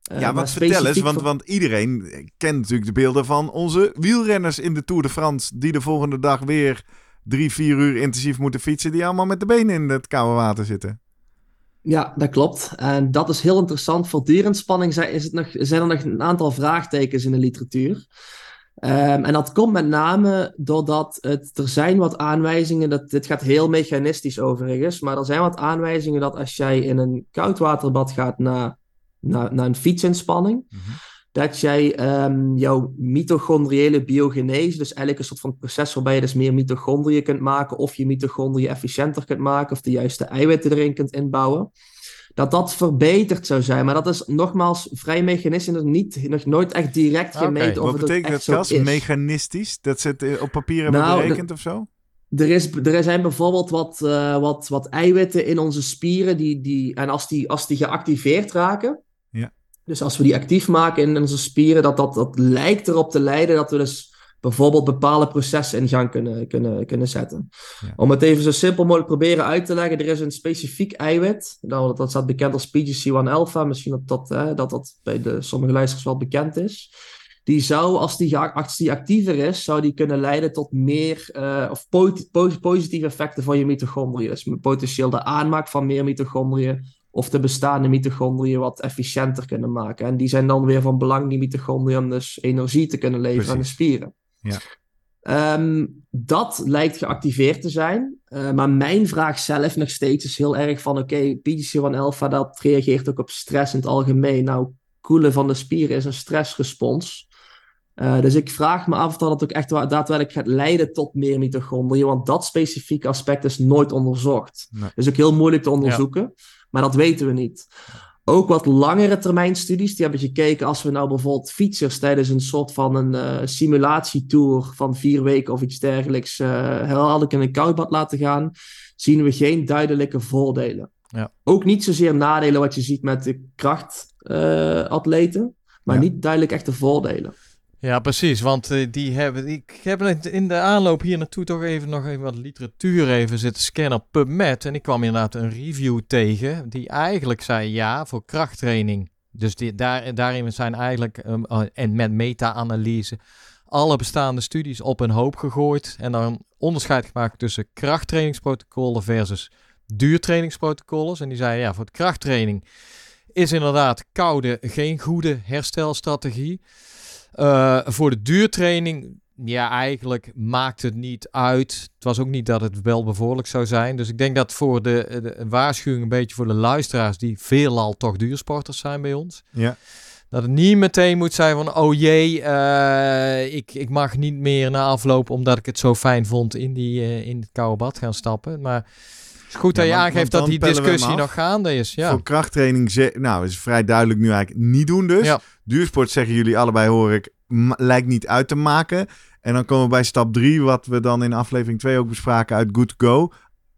Ja, maar wat vertel eens, want, want iedereen kent natuurlijk de beelden van onze wielrenners in de Tour de France, die de volgende dag weer drie, vier uur intensief moeten fietsen, die allemaal met de benen in het koude water zitten. Ja, dat klopt. En dat is heel interessant. Voor dierenspanning zijn, is het nog, zijn er nog een aantal vraagtekens in de literatuur. Um, en dat komt met name doordat het, er zijn wat aanwijzingen, dat, dit gaat heel mechanistisch overigens, maar er zijn wat aanwijzingen dat als jij in een koudwaterbad gaat na, na, na een fietsinspanning, mm dat jij um, jouw mitochondriële biogenese, dus eigenlijk een soort van proces waarbij je dus meer mitochondriën kunt maken, of je mitochondriën efficiënter kunt maken, of de juiste eiwitten erin kunt inbouwen, dat dat verbeterd zou zijn. Maar dat is nogmaals vrij mechanistisch, niet, nog nooit echt direct gemeten. Wat betekent dat, Cas? Mechanistisch? Dat ze het op papier hebben nou, berekend of zo? Er, is, er zijn bijvoorbeeld wat, uh, wat, wat eiwitten in onze spieren, die, die, en als die, als die geactiveerd raken, dus als we die actief maken in onze spieren, dat, dat, dat lijkt erop te leiden dat we dus bijvoorbeeld bepaalde processen in gang kunnen, kunnen, kunnen zetten. Om het even zo simpel mogelijk proberen uit te leggen, er is een specifiek eiwit, dat, dat staat bekend als PGC1-alpha, misschien dat dat, hè, dat dat bij de, sommige luisteraars wel bekend is. Die zou, als die, als die actiever is, zou die kunnen leiden tot meer uh, of positieve effecten van je mitochondriën. Dus potentieel de aanmaak van meer mitochondriën, of de bestaande mitochondriën wat efficiënter kunnen maken. En die zijn dan weer van belang, die mitochondriën, om dus energie te kunnen leveren aan de spieren. Ja. Um, dat lijkt geactiveerd te zijn. Uh, maar mijn vraag zelf nog steeds is heel erg van... oké, okay, PGC1-alpha, dat reageert ook op stress in het algemeen. Nou, koelen van de spieren is een stressrespons. Uh, dus ik vraag me af of dat ook echt daadwerkelijk gaat leiden tot meer mitochondriën. Want dat specifieke aspect is nooit onderzocht. Nee. Dus ook heel moeilijk te onderzoeken. Ja. Maar dat weten we niet. Ook wat langere termijn studies, die hebben gekeken als we nou bijvoorbeeld fietsers tijdens een soort van een uh, simulatietour van vier weken of iets dergelijks uh, herhaaldelijk in een koudbad laten gaan, zien we geen duidelijke voordelen. Ja. Ook niet zozeer nadelen wat je ziet met de krachtatleten, uh, maar ja. niet duidelijk echte voordelen. Ja, precies. Want uh, die hebben. Ik heb in de aanloop hier naartoe toch even nog even wat literatuur even zitten scannen op PubMed. En ik kwam inderdaad een review tegen. Die eigenlijk zei ja voor krachttraining. Dus daar, daarin zijn eigenlijk. Um, uh, en met meta-analyse. Alle bestaande studies op een hoop gegooid. En dan onderscheid gemaakt tussen krachttrainingsprotocollen versus duurtrainingsprotocollen. En die zei ja, voor krachttraining is inderdaad koude geen goede herstelstrategie. Uh, voor de duurtraining, ja, eigenlijk maakt het niet uit. Het was ook niet dat het wel bevorderlijk zou zijn. Dus ik denk dat voor de, de waarschuwing een beetje voor de luisteraars die veelal toch duursporters zijn bij ons. Ja. Dat het niet meteen moet zijn van, oh jee, uh, ik, ik mag niet meer na afloop, omdat ik het zo fijn vond, in, die, uh, in het koude bad gaan stappen. Maar is goed dat ja, je aangeeft dat die discussie nog gaande is. Ja. Voor krachttraining, nou, is vrij duidelijk nu eigenlijk niet doen dus. Ja. Duursport zeggen jullie allebei, hoor ik, lijkt niet uit te maken. En dan komen we bij stap 3, wat we dan in aflevering 2 ook bespraken uit Good Go.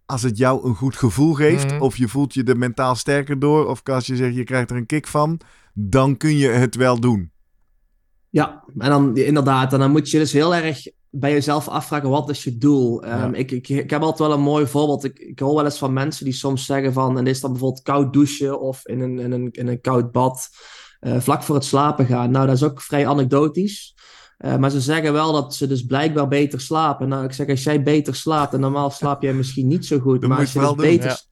Als het jou een goed gevoel geeft, Mhm. of je voelt je er mentaal sterker door, of als je zegt je krijgt er een kick van, dan kun je het wel doen. Ja, en dan inderdaad, en dan moet je dus heel erg bij jezelf afvragen, wat is je doel? Ja. Um, ik, ik, ik heb altijd wel een mooi voorbeeld. Ik, ik hoor wel eens van mensen die soms zeggen van, en is dan bijvoorbeeld koud douchen of in een, in een, in een koud bad, uh, vlak voor het slapen gaan. Nou, dat is ook vrij anekdotisch. Uh, maar ze zeggen wel dat ze dus blijkbaar beter slapen. Nou, ik zeg, als jij beter slaapt, en normaal slaap jij misschien niet zo goed, maar als je je het dus doen, beter...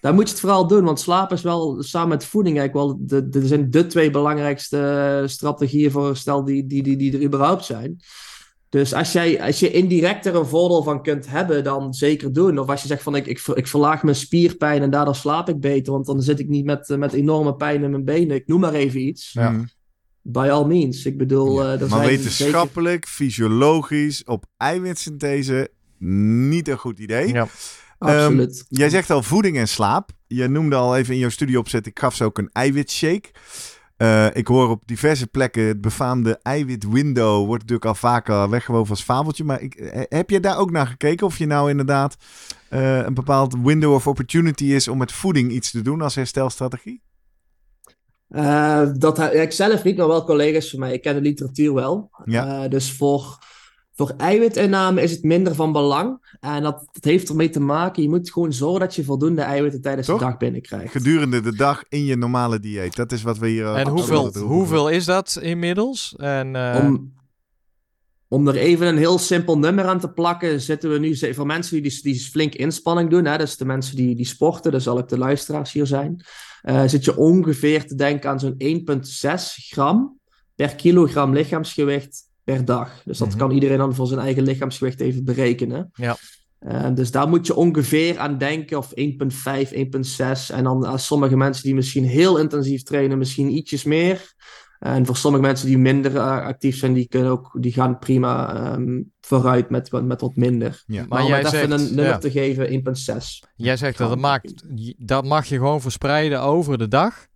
Dan moet je het vooral doen, want slapen is wel samen met voeding eigenlijk wel de, de, zijn de twee belangrijkste eh, strategieën voor herstel die, die, die, die er überhaupt zijn. Dus als, jij, als je indirect er een voordeel van kunt hebben, dan zeker doen. Of als je zegt van ik, ik, ik verlaag mijn spierpijn en daardoor slaap ik beter, want dan zit ik niet met, met enorme pijn in mijn benen. Ik noem maar even iets. Ja. Mm. By all means. Ik bedoel, Ja. eh, er maar wetenschappelijk, fysiologisch, op eiwitsynthese, niet een goed idee. Ja. absoluut. Jij zegt al voeding en slaap. Je noemde al even in jouw studieopzet, ik gaf ze ook een eiwitshake. Eh, ik hoor op diverse plekken het befaamde eiwitwindow. Wordt natuurlijk al vaker weggewoven als fabeltje. Maar ik, eh, heb je daar ook naar gekeken? Of je nou inderdaad eh, een bepaald window of opportunity is om met voeding iets te doen als herstelstrategie? Dat, ja, ik zelf niet, maar wel collega's van mij. Ik ken de literatuur wel. Ja. Dus voor, voor eiwitinname is het minder van belang. En dat, dat heeft ermee te maken, je moet gewoon zorgen dat je voldoende eiwitten tijdens Toch? de dag binnenkrijgt. Gedurende de dag in je normale dieet. Dat is wat we hier... eh, En hoeveel, hoeveel is dat inmiddels? En, eh, Om, om er even een heel simpel nummer aan te plakken, zitten we nu voor mensen die, die, die flink inspanning doen, hè, dus de mensen die, die sporten, dat zal ook de luisteraars hier zijn, uh, zit je ongeveer te denken aan zo'n 1,6 gram per kilogram lichaamsgewicht per dag. Dus dat mm -hmm. kan iedereen dan voor zijn eigen lichaamsgewicht even berekenen. Ja. Uh, dus daar moet je ongeveer aan denken, of 1,5, 1,6. En dan als sommige mensen die misschien heel intensief trainen, misschien ietsjes meer. En voor sommige mensen die minder uh, actief zijn, die, kunnen ook, die gaan prima um, vooruit met, met wat minder. Ja. Maar, Maar om jij het even zegt, een nummer ja. te geven, 1,6. Jij zegt dat, dat, maakt, dat mag je gewoon verspreiden over de dag.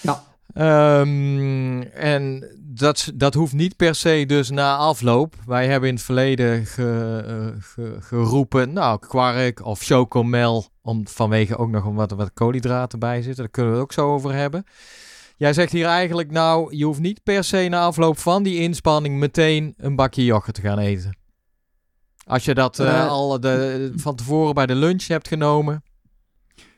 Ja. Ehm, en dat, dat hoeft niet per se dus na afloop. Wij hebben in het verleden ge, eh, ge- geroepen, nou, kwark of chocomel, om, vanwege ook nog wat, wat koolhydraten bij zitten. Daar kunnen we het ook zo over hebben. Jij zegt hier eigenlijk, nou, je hoeft niet per se na afloop van die inspanning meteen een bakje yoghurt te gaan eten. Als je dat eh, Eh, al de, van tevoren bij de lunch hebt genomen.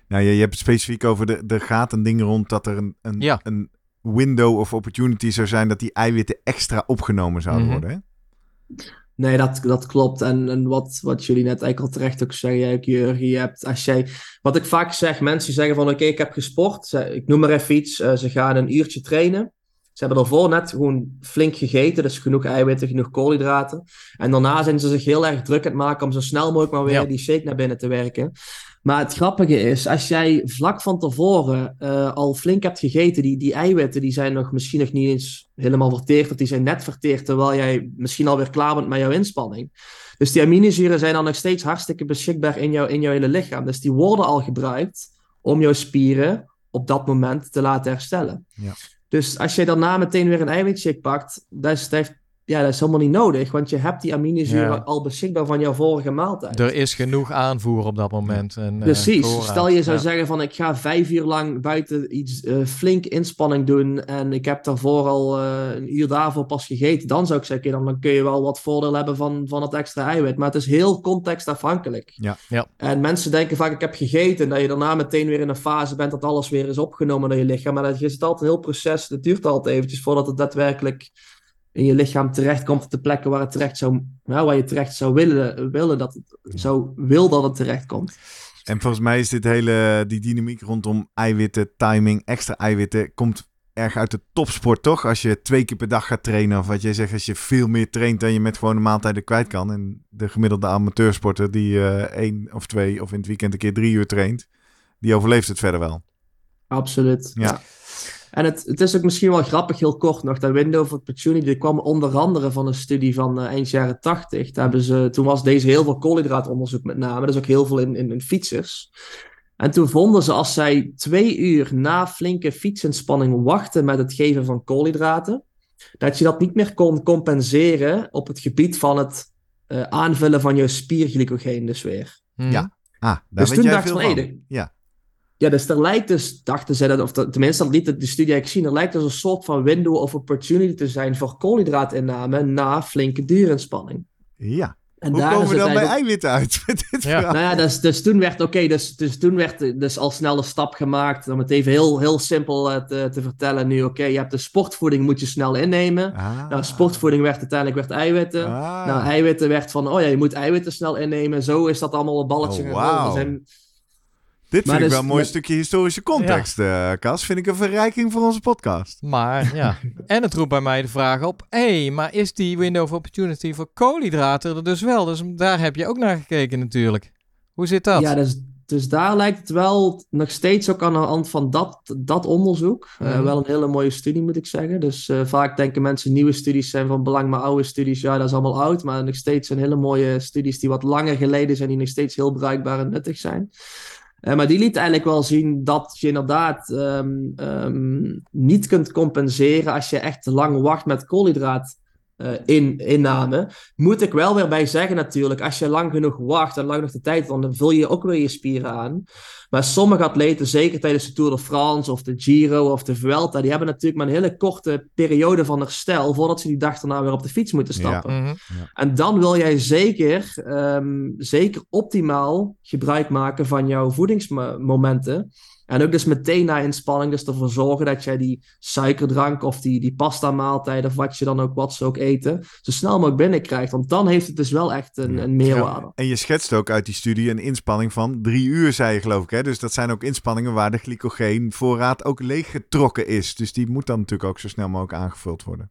Nou, je, je hebt het specifiek over de, de gaat een ding rond dat er een, een, Ja. een window of opportunity zou zijn dat die eiwitten extra opgenomen zouden Mhm. worden. Hè? Nee, dat, dat klopt. En, en wat, wat jullie net eigenlijk al terecht ook zeggen, jij ook, Jurgen, je hebt, als jij, wat ik vaak zeg, mensen zeggen van, oké, ik heb gesport, ze- ik noem maar even iets, eh, ze gaan een uurtje trainen. Ze hebben daarvoor net gewoon flink gegeten, dus genoeg eiwitten, genoeg koolhydraten. En daarna zijn ze zich heel erg druk aan het maken om zo snel mogelijk maar weer Ja. die shake naar binnen te werken. Maar het grappige is, als jij vlak van tevoren eh, al flink hebt gegeten, die, die eiwitten die zijn nog misschien nog niet eens helemaal verteerd, of die zijn net verteerd, terwijl jij misschien alweer klaar bent met jouw inspanning. Dus die aminozuren zijn dan nog steeds hartstikke beschikbaar in, jouw in jouw hele lichaam. Dus die worden al gebruikt om jouw spieren op dat moment te laten herstellen. Ja. Dus als je daarna meteen weer een eiwitshake pakt, dat is, dat heeft- ja, dat is helemaal niet nodig, want je hebt die aminozuren Ja. al beschikbaar van jouw vorige maaltijd. Er is genoeg aanvoer op dat moment. En, eh, Precies. Stel je zou Ja. zeggen van ik ga vijf uur lang buiten iets eh, flink inspanning doen en ik heb daarvoor al eh, een uur daarvoor pas gegeten, dan zou ik zeggen, dan, dan kun je wel wat voordeel hebben van, van het extra eiwit. Maar het is heel contextafhankelijk. Ja. Ja. En mensen denken vaak ik heb gegeten en dat je daarna meteen weer in een fase bent dat alles weer is opgenomen door je lichaam. Maar dat is altijd een heel proces, het duurt altijd eventjes voordat het daadwerkelijk in je lichaam terechtkomt op de plekken waar het terecht zou, nou, waar je terecht zou willen, willen dat het, zou wil dat het terecht komt. En volgens mij is dit hele, die dynamiek rondom eiwitten, timing, extra eiwitten, komt erg uit de topsport, toch? Als je twee keer per dag gaat trainen, of wat jij zegt, als je veel meer traint dan je met gewone maaltijden kwijt kan. En de gemiddelde amateursporter die eh één of twee of in het weekend een keer drie uur traint, die overleeft het verder wel. Absoluut. Ja. En het, het is ook misschien wel grappig, heel kort nog, dat window of opportunity die kwam onder andere van een studie van eh, eind jaren 80. Daar hebben ze, toen was deze heel veel koolhydraatonderzoek met name, dus ook heel veel in, in, in fietsers. En toen vonden ze als zij twee uur na flinke fietsinspanning wachten met het geven van koolhydraten, dat je dat niet meer kon compenseren op het gebied van het eh, aanvullen van je spierglycogeen dus weer. Ja. Ah, daar Dus weet toen jij dacht veel ik van, van. hey, de- Ja. Ja, dus er lijkt dus, dachten ze, dat, of dat- tenminste dat liet de studie eigenlijk zien, er lijkt dus een soort van window of opportunity te zijn voor koolhydraatinname na flinke duurinspanning. ja. En Hoe daar komen is we dan bij eiwitten uit met dit Ja. verhaal? Nou ja, dus, dus toen werd, oké, dus, dus toen werd dus al snel een stap gemaakt, om het even heel, heel simpel eh, te, te vertellen nu, oké, je hebt de sportvoeding, moet je snel innemen. Ah. Nou, sportvoeding werd uiteindelijk werd eiwitten. Ah. Nou, eiwitten werd van, oh ja, je moet eiwitten snel innemen. Zo is dat allemaal een balletje Oh, gaan rollen. wauw. Er zijn- Dit Maar vind ik dus wel een mooi met- stukje historische context, eh Cas. Vind ik een verrijking voor onze podcast. Maar ja, en het roept bij mij de vraag op: hé, hey, maar is die window of opportunity voor koolhydraten er dus wel? Dus daar heb je ook naar gekeken natuurlijk. Hoe zit dat? Ja, dus, dus daar lijkt het wel nog steeds ook aan de hand van dat, dat onderzoek. Eh, Mhm. wel een hele mooie studie, moet ik zeggen. Dus eh, vaak denken mensen nieuwe studies zijn van belang, maar oude studies, ja, dat is allemaal oud. Maar nog steeds zijn hele mooie studies die wat langer geleden zijn, die nog steeds heel bruikbaar en nuttig zijn. Eh, maar die liet eigenlijk wel zien dat je inderdaad ehm, ehm, niet kunt compenseren als je echt lang wacht met koolhydraat. Eh, in, inname. Moet ik wel weer bij zeggen natuurlijk, als je lang genoeg wacht en lang nog de tijd, dan vul je ook weer je spieren aan. Maar sommige atleten, zeker tijdens de Tour de France of de Giro of de Vuelta, die hebben natuurlijk maar een hele korte periode van herstel voordat ze die dag daarna weer op de fiets moeten stappen. Mhm. En dan wil jij zeker, ehm, zeker optimaal gebruik maken van jouw voedingsmomenten. En ook dus meteen na inspanning dus ervoor zorgen dat jij die suikerdrank of die, die pasta maaltijd of wat je dan ook, wat ze ook eten, zo snel mogelijk binnenkrijgt. Want dan heeft het dus wel echt een, een meerwaarde. En je schetst ook uit die studie een inspanning van drie uur, zei je geloof ik. Hè? Dus dat zijn ook inspanningen waar de glycogeenvoorraad ook leeggetrokken is. Dus die moet dan natuurlijk ook zo snel mogelijk aangevuld worden.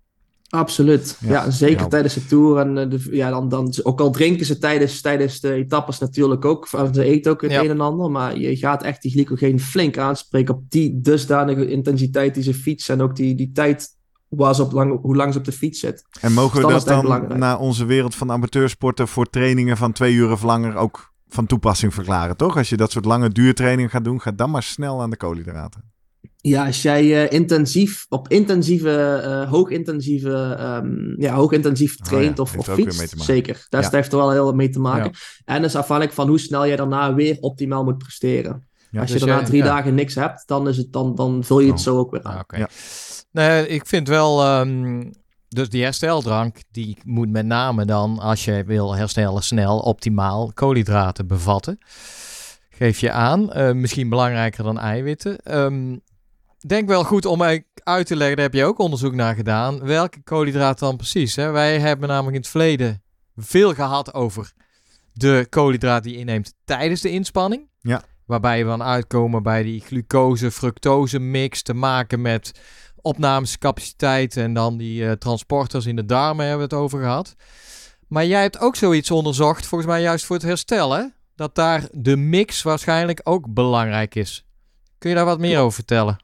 Absoluut. Ja, zeker tijdens de tour. En eh, de, ja, dan, dan, ook al drinken ze tijdens, tijdens de etappes natuurlijk ook. Ze eten ook het een en ander. Maar je gaat echt die glycogeen flink aanspreken op die dusdanige intensiteit die ze fietsen. En ook die, die tijd waar ze op lang, hoe lang ze op de fiets zit. En mogen we dus dat dan naar onze wereld van amateursporten voor trainingen van twee uur of langer ook van toepassing verklaren, toch? Als je dat soort lange duurtrainingen gaat doen, ga dan maar snel aan de koolhydraten. Ja, als jij uh, intensief, op intensieve, uh, hoogintensieve, um, ja, hoogintensief oh traint of, of fietst, zeker. Daar ja. heeft er wel heel wat mee te maken. Ja. En dat is afhankelijk van hoe snel jij daarna weer optimaal moet presteren. als dus je daarna drie dagen niks hebt, dan, is het, dan, dan vul je het oh. zo ook weer aan. Ah, nee, ik vind wel, um, dus die hersteldrank, die moet met name dan, als je wil herstellen snel, optimaal koolhydraten bevatten. Geef je aan, uh, misschien belangrijker dan eiwitten. Um, denk wel goed om uit te leggen, daar heb je ook onderzoek naar gedaan, welke koolhydraten dan precies. Hè? Wij hebben namelijk in het verleden veel gehad over de koolhydraten die je inneemt tijdens de inspanning. Ja. Waarbij we dan uitkomen bij die glucose-fructose mix te maken met opnamescapaciteit en dan die uh, transporters in de darmen hebben we het over gehad. Maar jij hebt ook zoiets onderzocht, volgens mij juist voor het herstellen, dat daar de mix waarschijnlijk ook belangrijk is. Kun je daar wat meer over vertellen?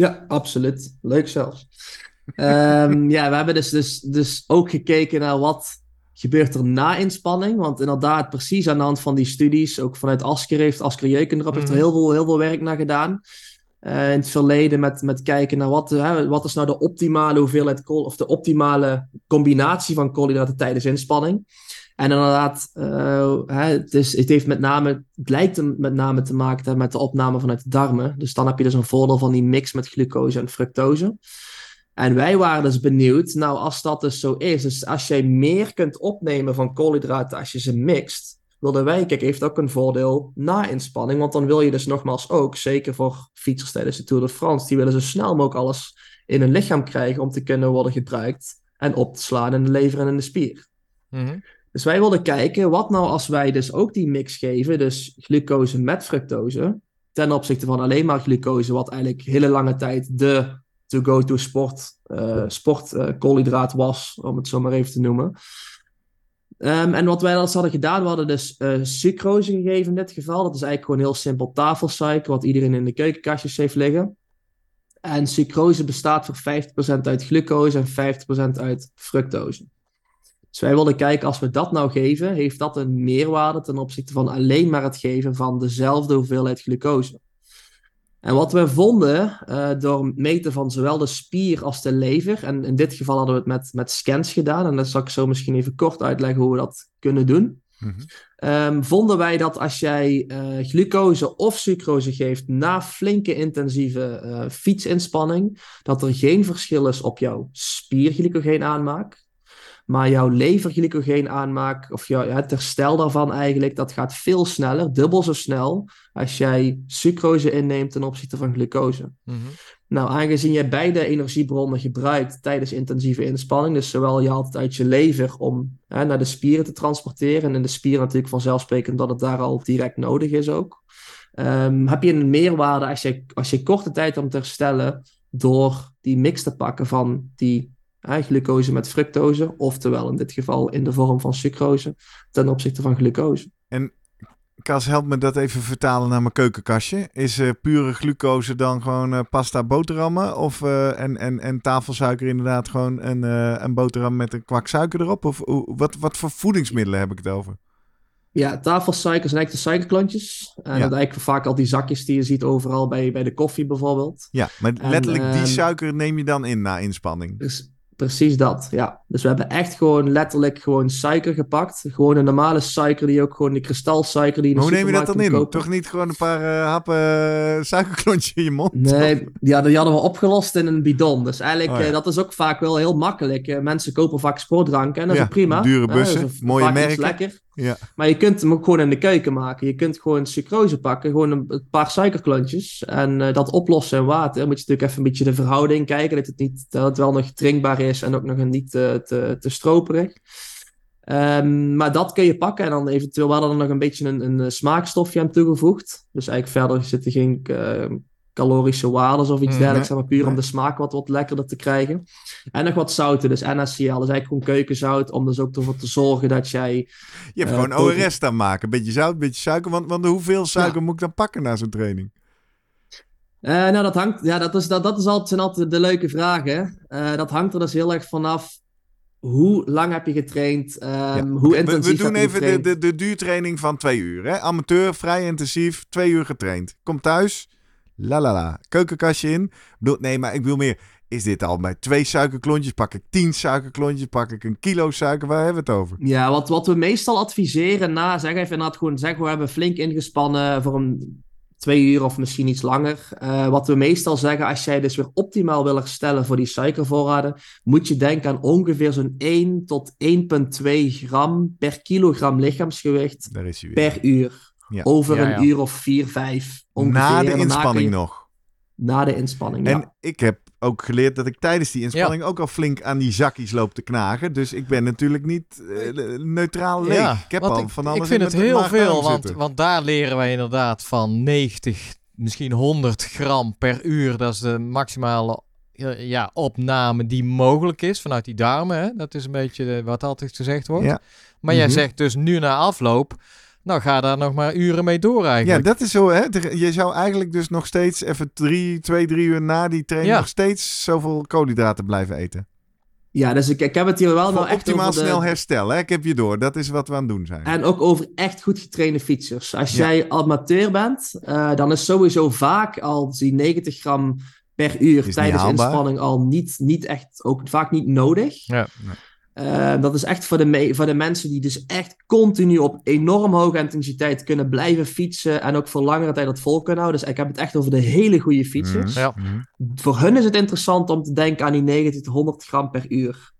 Ja, absoluut. Leuk zelfs. um, ja, we hebben dus, dus, dus ook gekeken naar wat gebeurt er na inspanning. Want inderdaad, precies aan de hand van die studies, ook vanuit Asker heeft, Asker Jeukenrap heeft er mhm. heel veel, heel veel werk naar gedaan. Uh, in het verleden met, met kijken naar wat, hè, wat is nou de optimale hoeveelheid kool, of de optimale combinatie van koolhydraten tijdens inspanning. En inderdaad, uh, het, het, heeft met name, het lijkt met name te maken met de opname vanuit de darmen. Dus dan heb je dus een voordeel van die mix met glucose en fructose. En wij waren dus benieuwd, nou als dat dus zo is, dus als jij meer kunt opnemen van koolhydraten als je ze mixt, wilden wij, kijk, heeft ook een voordeel na inspanning, want dan wil je dus nogmaals ook, zeker voor fietsers tijdens de Tour de France, die willen zo snel mogelijk alles in hun lichaam krijgen om te kunnen worden gebruikt en op te slaan in de lever en in de spier. Mm dus wij wilden kijken, wat nou als wij dus ook die mix geven, dus glucose met fructose, ten opzichte van alleen maar glucose, wat eigenlijk hele lange tijd de to-go-to sport, uh, sport uh, koolhydraat was, om het zo maar even te noemen. Um, en wat wij dan hadden gedaan, we hadden dus uh, sucrose gegeven in dit geval. Dat is eigenlijk gewoon heel simpel tafelsuiker, wat iedereen in de keukenkastjes heeft liggen. En sucrose bestaat voor 50% uit glucose en 50% uit fructose. Dus wij wilden kijken, als we dat nou geven, heeft dat een meerwaarde ten opzichte van alleen maar het geven van dezelfde hoeveelheid glucose. En wat we vonden uh, door meten van zowel de spier als de lever, en in dit geval hadden we het met, met scans gedaan, en dat zal ik zo misschien even kort uitleggen hoe we dat kunnen doen. Mhm. Ehm, vonden wij dat als jij uh, glucose of sucrose geeft na flinke intensieve uh, fietsinspanning, dat er geen verschil is op jouw spierglycogeen aanmaak. Maar jouw leverglycogeen aanmaak, of jouw, het herstel daarvan eigenlijk, dat gaat veel sneller, dubbel zo snel, als jij sucrose inneemt ten opzichte van glucose. Mhm. Nou, aangezien jij beide energiebronnen gebruikt tijdens intensieve inspanning, dus zowel je haalt het uit je lever om hè, naar de spieren te transporteren, en in de spieren natuurlijk vanzelfsprekend dat het daar al direct nodig is ook, um, heb je een meerwaarde als je, als je korte tijd om te herstellen door die mix te pakken van die glucose met fructose, oftewel in dit geval in de vorm van sucrose, ten opzichte van glucose. En Kas, help me dat even vertalen naar mijn keukenkastje. Is uh, pure glucose dan gewoon uh, pasta boterhammen? Of, uh, en, en, en tafelsuiker inderdaad gewoon een, een boterham met een kwak suiker erop? Of wat, wat voor voedingsmiddelen heb ik het over? Ja, tafelsuiker zijn eigenlijk de suikerklontjes. En dat eigenlijk vaak al die zakjes die je ziet overal bij, bij de koffie bijvoorbeeld. Ja, maar letterlijk die ehm, suiker neem je dan in na inspanning? Dus Precies dat, ja. Dus we hebben echt gewoon letterlijk gewoon suiker gepakt. Gewoon een normale suiker, die ook gewoon de kristalsuiker die je Hoe neem je dat dan in? Toch niet gewoon een paar uh, happen uh, suikerklontje in je mond? Nee, die hadden, die hadden we opgelost in een bidon. Dus eigenlijk, oh, uh, dat is ook vaak wel heel makkelijk. mensen kopen vaak sportdrank en dat is prima. dure bussen, mooie merken. lekker. Ja. Maar je kunt hem ook gewoon in de keuken maken. Je kunt gewoon sucrose pakken, gewoon een, paar suikerklontjes en eh, dat oplossen in water. Dan moet je natuurlijk even een beetje de verhouding kijken, dat het, niet, dat het wel nog drinkbaar is en ook nog niet te, te, stroperig. Ehm, maar dat kun je pakken en dan eventueel wel dan nog een beetje een, een smaakstofje aan toegevoegd. Dus eigenlijk verder zitten geen uh, calorische waarden of iets Mm, dergelijks, maar puur om de smaak wat, wat lekkerder te krijgen. En nog wat zouten, dus NaCl, dus eigenlijk gewoon keukenzout, om dus ook ervoor te zorgen dat jij... Je hebt Eh, gewoon ORS staan maken. Beetje zout, beetje suiker. Want, want hoeveel suiker moet ik dan pakken na zo'n training? Eh, nou, dat hangt, ja, dat, is, dat, dat is altijd, zijn altijd de leuke vragen. Eh, dat hangt er dus heel erg vanaf. Hoe lang heb je getraind? Ehm, Hoe We, intensief we doen heb je even de, de duurtraining van twee uur. Hè? Amateur, vrij intensief, twee uur getraind. Kom thuis, la la la. Keukenkastje in. Ik Bedoel, nee, maar ik wil meer. Is dit al bij twee suikerklontjes? Pak ik tien suikerklontjes? Pak ik een kilo suiker? Waar hebben we het over? Ja, wat, wat we meestal adviseren na, zeg even inderdaad gewoon zeggen, we hebben flink ingespannen voor een twee uur of misschien iets langer. Eh, wat we meestal zeggen, als jij dus weer optimaal wil herstellen voor die suikervoorraden, moet je denken aan ongeveer zo'n 1 tot 1,2 gram per kilogram lichaamsgewicht per uur. Ja. Over Ja, een ja. uur of 4, 5 ongeveer. Na de inspanning je- nog. Na de inspanning, ja. En ik heb ook geleerd dat ik tijdens die inspanning ook al flink aan die zakjes loop te knagen. Dus ik ben natuurlijk niet eh, neutraal leeg. Ja, ik heb al ik, van alles ik vind in het heel veel, want, daar leren wij inderdaad van 90, misschien 100 gram per uur. Dat is de maximale eh, ja, opname die mogelijk is vanuit die darmen. Hè? Dat is een beetje eh, wat altijd gezegd wordt. Ja. Maar jij Mhm. zegt dus nu na afloop, nou ga daar nog maar uren mee door Ja, eigenlijk. dat is zo. Hè? Je zou eigenlijk dus nog steeds even drie, twee, drie uur na die training Ja. nog steeds zoveel koolhydraten blijven eten. Ja, dus ik, ik heb het hier wel Voor nou echt optimaal over de... snel herstel. Hè? Ik heb je door. Dat is wat we aan het doen zijn. En ook over echt goed getrainde fietsers. Als Ja. jij amateur bent, eh, dan is sowieso vaak al die 90 gram per uur tijdens inspanning al niet, niet echt, ook vaak niet nodig. Ja. Eh, dat is echt voor de, voor de mensen die dus echt continu op enorm hoge intensiteit kunnen blijven fietsen en ook voor langere tijd dat vol kunnen houden. Dus ik heb het echt over de hele goede fietsers. Mhm. Ja. Mhm. Voor hun is het interessant om te denken aan die 90 tot 100 gram per uur.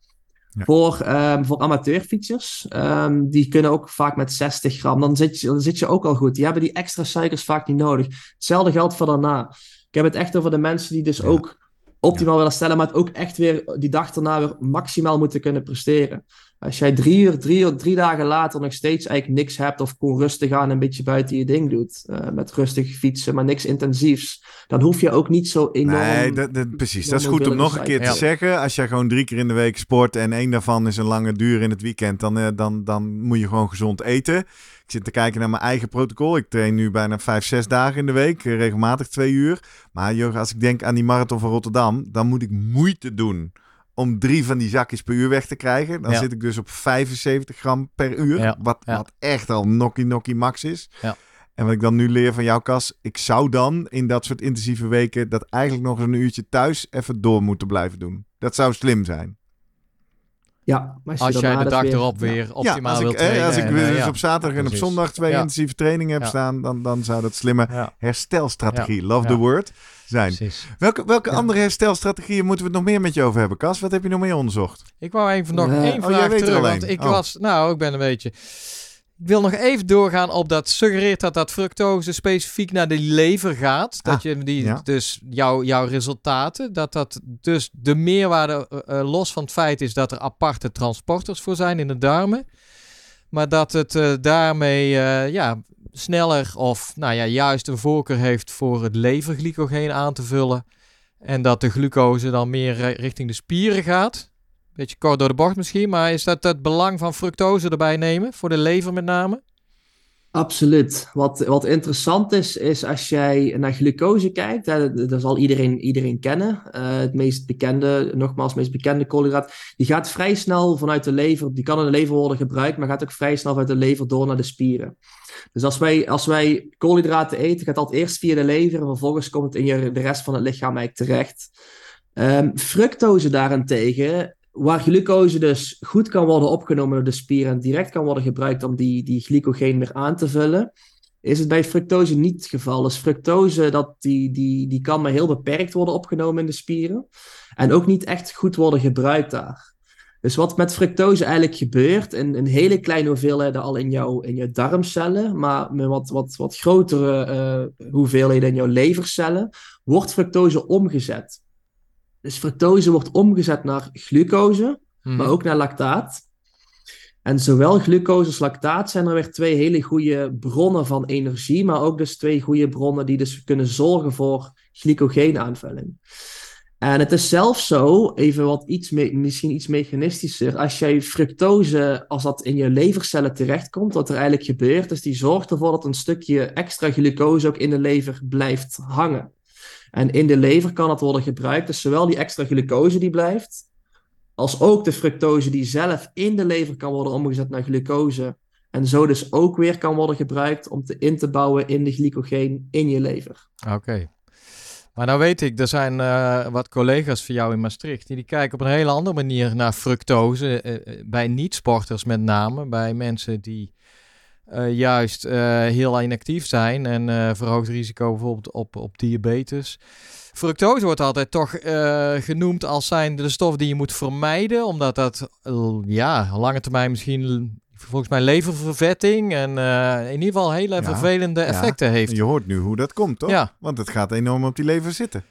Ja. Voor, ehm, voor amateurfietsers, ehm, die kunnen ook vaak met 60 gram. Dan zit, je, dan zit je ook al goed. Die hebben die extra suikers vaak niet nodig. Hetzelfde geldt voor daarna. Ik heb het echt over de mensen die dus Ja. ook optimaal willen stellen, maar het ook echt weer die dag daarna weer maximaal moeten kunnen presteren. Als jij drie uur, drie, uur, drie dagen later nog steeds eigenlijk niks hebt of gewoon rustig aan een beetje buiten je ding doet, eh, met rustig fietsen, maar niks intensiefs, dan hoef je ook niet zo enorm... Nee, dat, dat- precies. Dat is goed om nog een keer te Ja. zeggen. Als jij gewoon drie keer in de week sport en één daarvan is een lange duur in het weekend, dan, eh, dan, dan moet je gewoon gezond eten. Ik zit te kijken naar mijn eigen protocol. Ik train nu bijna vijf, zes dagen in de week, eh, regelmatig twee uur. Maar joh, als ik denk aan die marathon van Rotterdam, dan moet ik moeite doen om drie van die zakjes per uur weg te krijgen. Dan Ja. zit ik dus op 75 gram per uur, Ja, wat, ja. wat echt al nokkie nokkie max is. Ja. En wat ik dan nu leer van jou, Cas, ik zou dan in dat soort intensieve weken dat eigenlijk nog eens een uurtje thuis even door moeten blijven doen. Dat zou slim zijn. Ja, maar Als jij de dag weer- erop ja. weer optimaal ja, als wilt ik, eh, trainen. als ik en, dus eh, ja. op zaterdag en op zondag twee Ja. intensieve trainingen heb Ja. staan, dan, dan zou dat slimme Ja, herstelstrategie, love Ja. the word, zijn. precies. Welke, welke Ja. andere herstelstrategieën moeten we het nog meer met je over hebben, Cas? Wat heb je nog meer onderzocht? Ik wou even nog Eh, één oh, jij vraag weet er terug. al Want ik Oh. was, nou, ik ben een beetje. Ik wil nog even doorgaan op dat suggereert dat dat fructose specifiek naar de lever gaat. Dat Ah, je die, ja. dus jouw, jouw resultaten, dat dat dus de meerwaarde eh, eh, los van het feit is dat er aparte transporters voor zijn in de darmen. Maar dat het eh, daarmee ja, sneller of nou ja, juist een voorkeur heeft voor het leverglycogeen aan te vullen. En dat de glucose dan meer richting de spieren gaat. Beetje kort door de bocht misschien, maar is dat het belang van fructose erbij nemen? Voor de lever met name? Absoluut. Wat, wat interessant is, is als jij naar glucose kijkt, dat, dat zal iedereen, iedereen kennen. Eh, het meest bekende, nogmaals, het meest bekende koolhydraat, die gaat vrij snel vanuit de lever, die kan in de lever worden gebruikt, maar gaat ook vrij snel vanuit de lever door naar de spieren. Dus als wij, als wij koolhydraten eten, gaat dat eerst via de lever en vervolgens komt het in je, de rest van het lichaam eigenlijk terecht. Ehm, fructose daarentegen, waar glucose dus goed kan worden opgenomen door de spieren en direct kan worden gebruikt om die, die glycogeen weer aan te vullen, is het bij fructose niet het geval. Dus fructose, dat, die, die, die kan maar heel beperkt worden opgenomen in de spieren en ook niet echt goed worden gebruikt daar. Dus wat met fructose eigenlijk gebeurt, in een hele kleine hoeveelheden al in jouw, in jouw darmcellen, maar met wat, wat, wat grotere uh, hoeveelheden in jouw levercellen, wordt fructose omgezet. Dus fructose wordt omgezet naar glucose, maar Mhm. ook naar lactaat. En zowel glucose als lactaat zijn er weer twee hele goede bronnen van energie, maar ook dus twee goede bronnen die dus kunnen zorgen voor glycogeenaanvulling. En het is zelfs zo, even wat iets misschien iets mechanistischer, als jij fructose, als dat in je levercellen terechtkomt, wat er eigenlijk gebeurt, is die zorgt ervoor dat een stukje extra glucose ook in de lever blijft hangen. En in de lever kan het worden gebruikt, dus zowel die extra glucose die blijft, als ook de fructose die zelf in de lever kan worden omgezet naar glucose. En zo dus ook weer kan worden gebruikt om te in te bouwen in de glycogeen in je lever. Oké. Maar nou weet ik, er zijn eh, wat collega's van jou in Maastricht die, die kijken op een hele andere manier naar fructose. eh, eh, bij niet-sporters met name, bij mensen die eh, juist eh, heel inactief zijn en eh, verhoogd risico bijvoorbeeld op, op diabetes. Fructose wordt altijd toch eh, genoemd als zijn de stof die je moet vermijden, omdat dat ja, lange termijn misschien volgens mij leververvetting en eh, in ieder geval hele Ja, vervelende ja. effecten heeft. Je hoort nu hoe dat komt, toch? Ja. Want het gaat enorm op die lever zitten.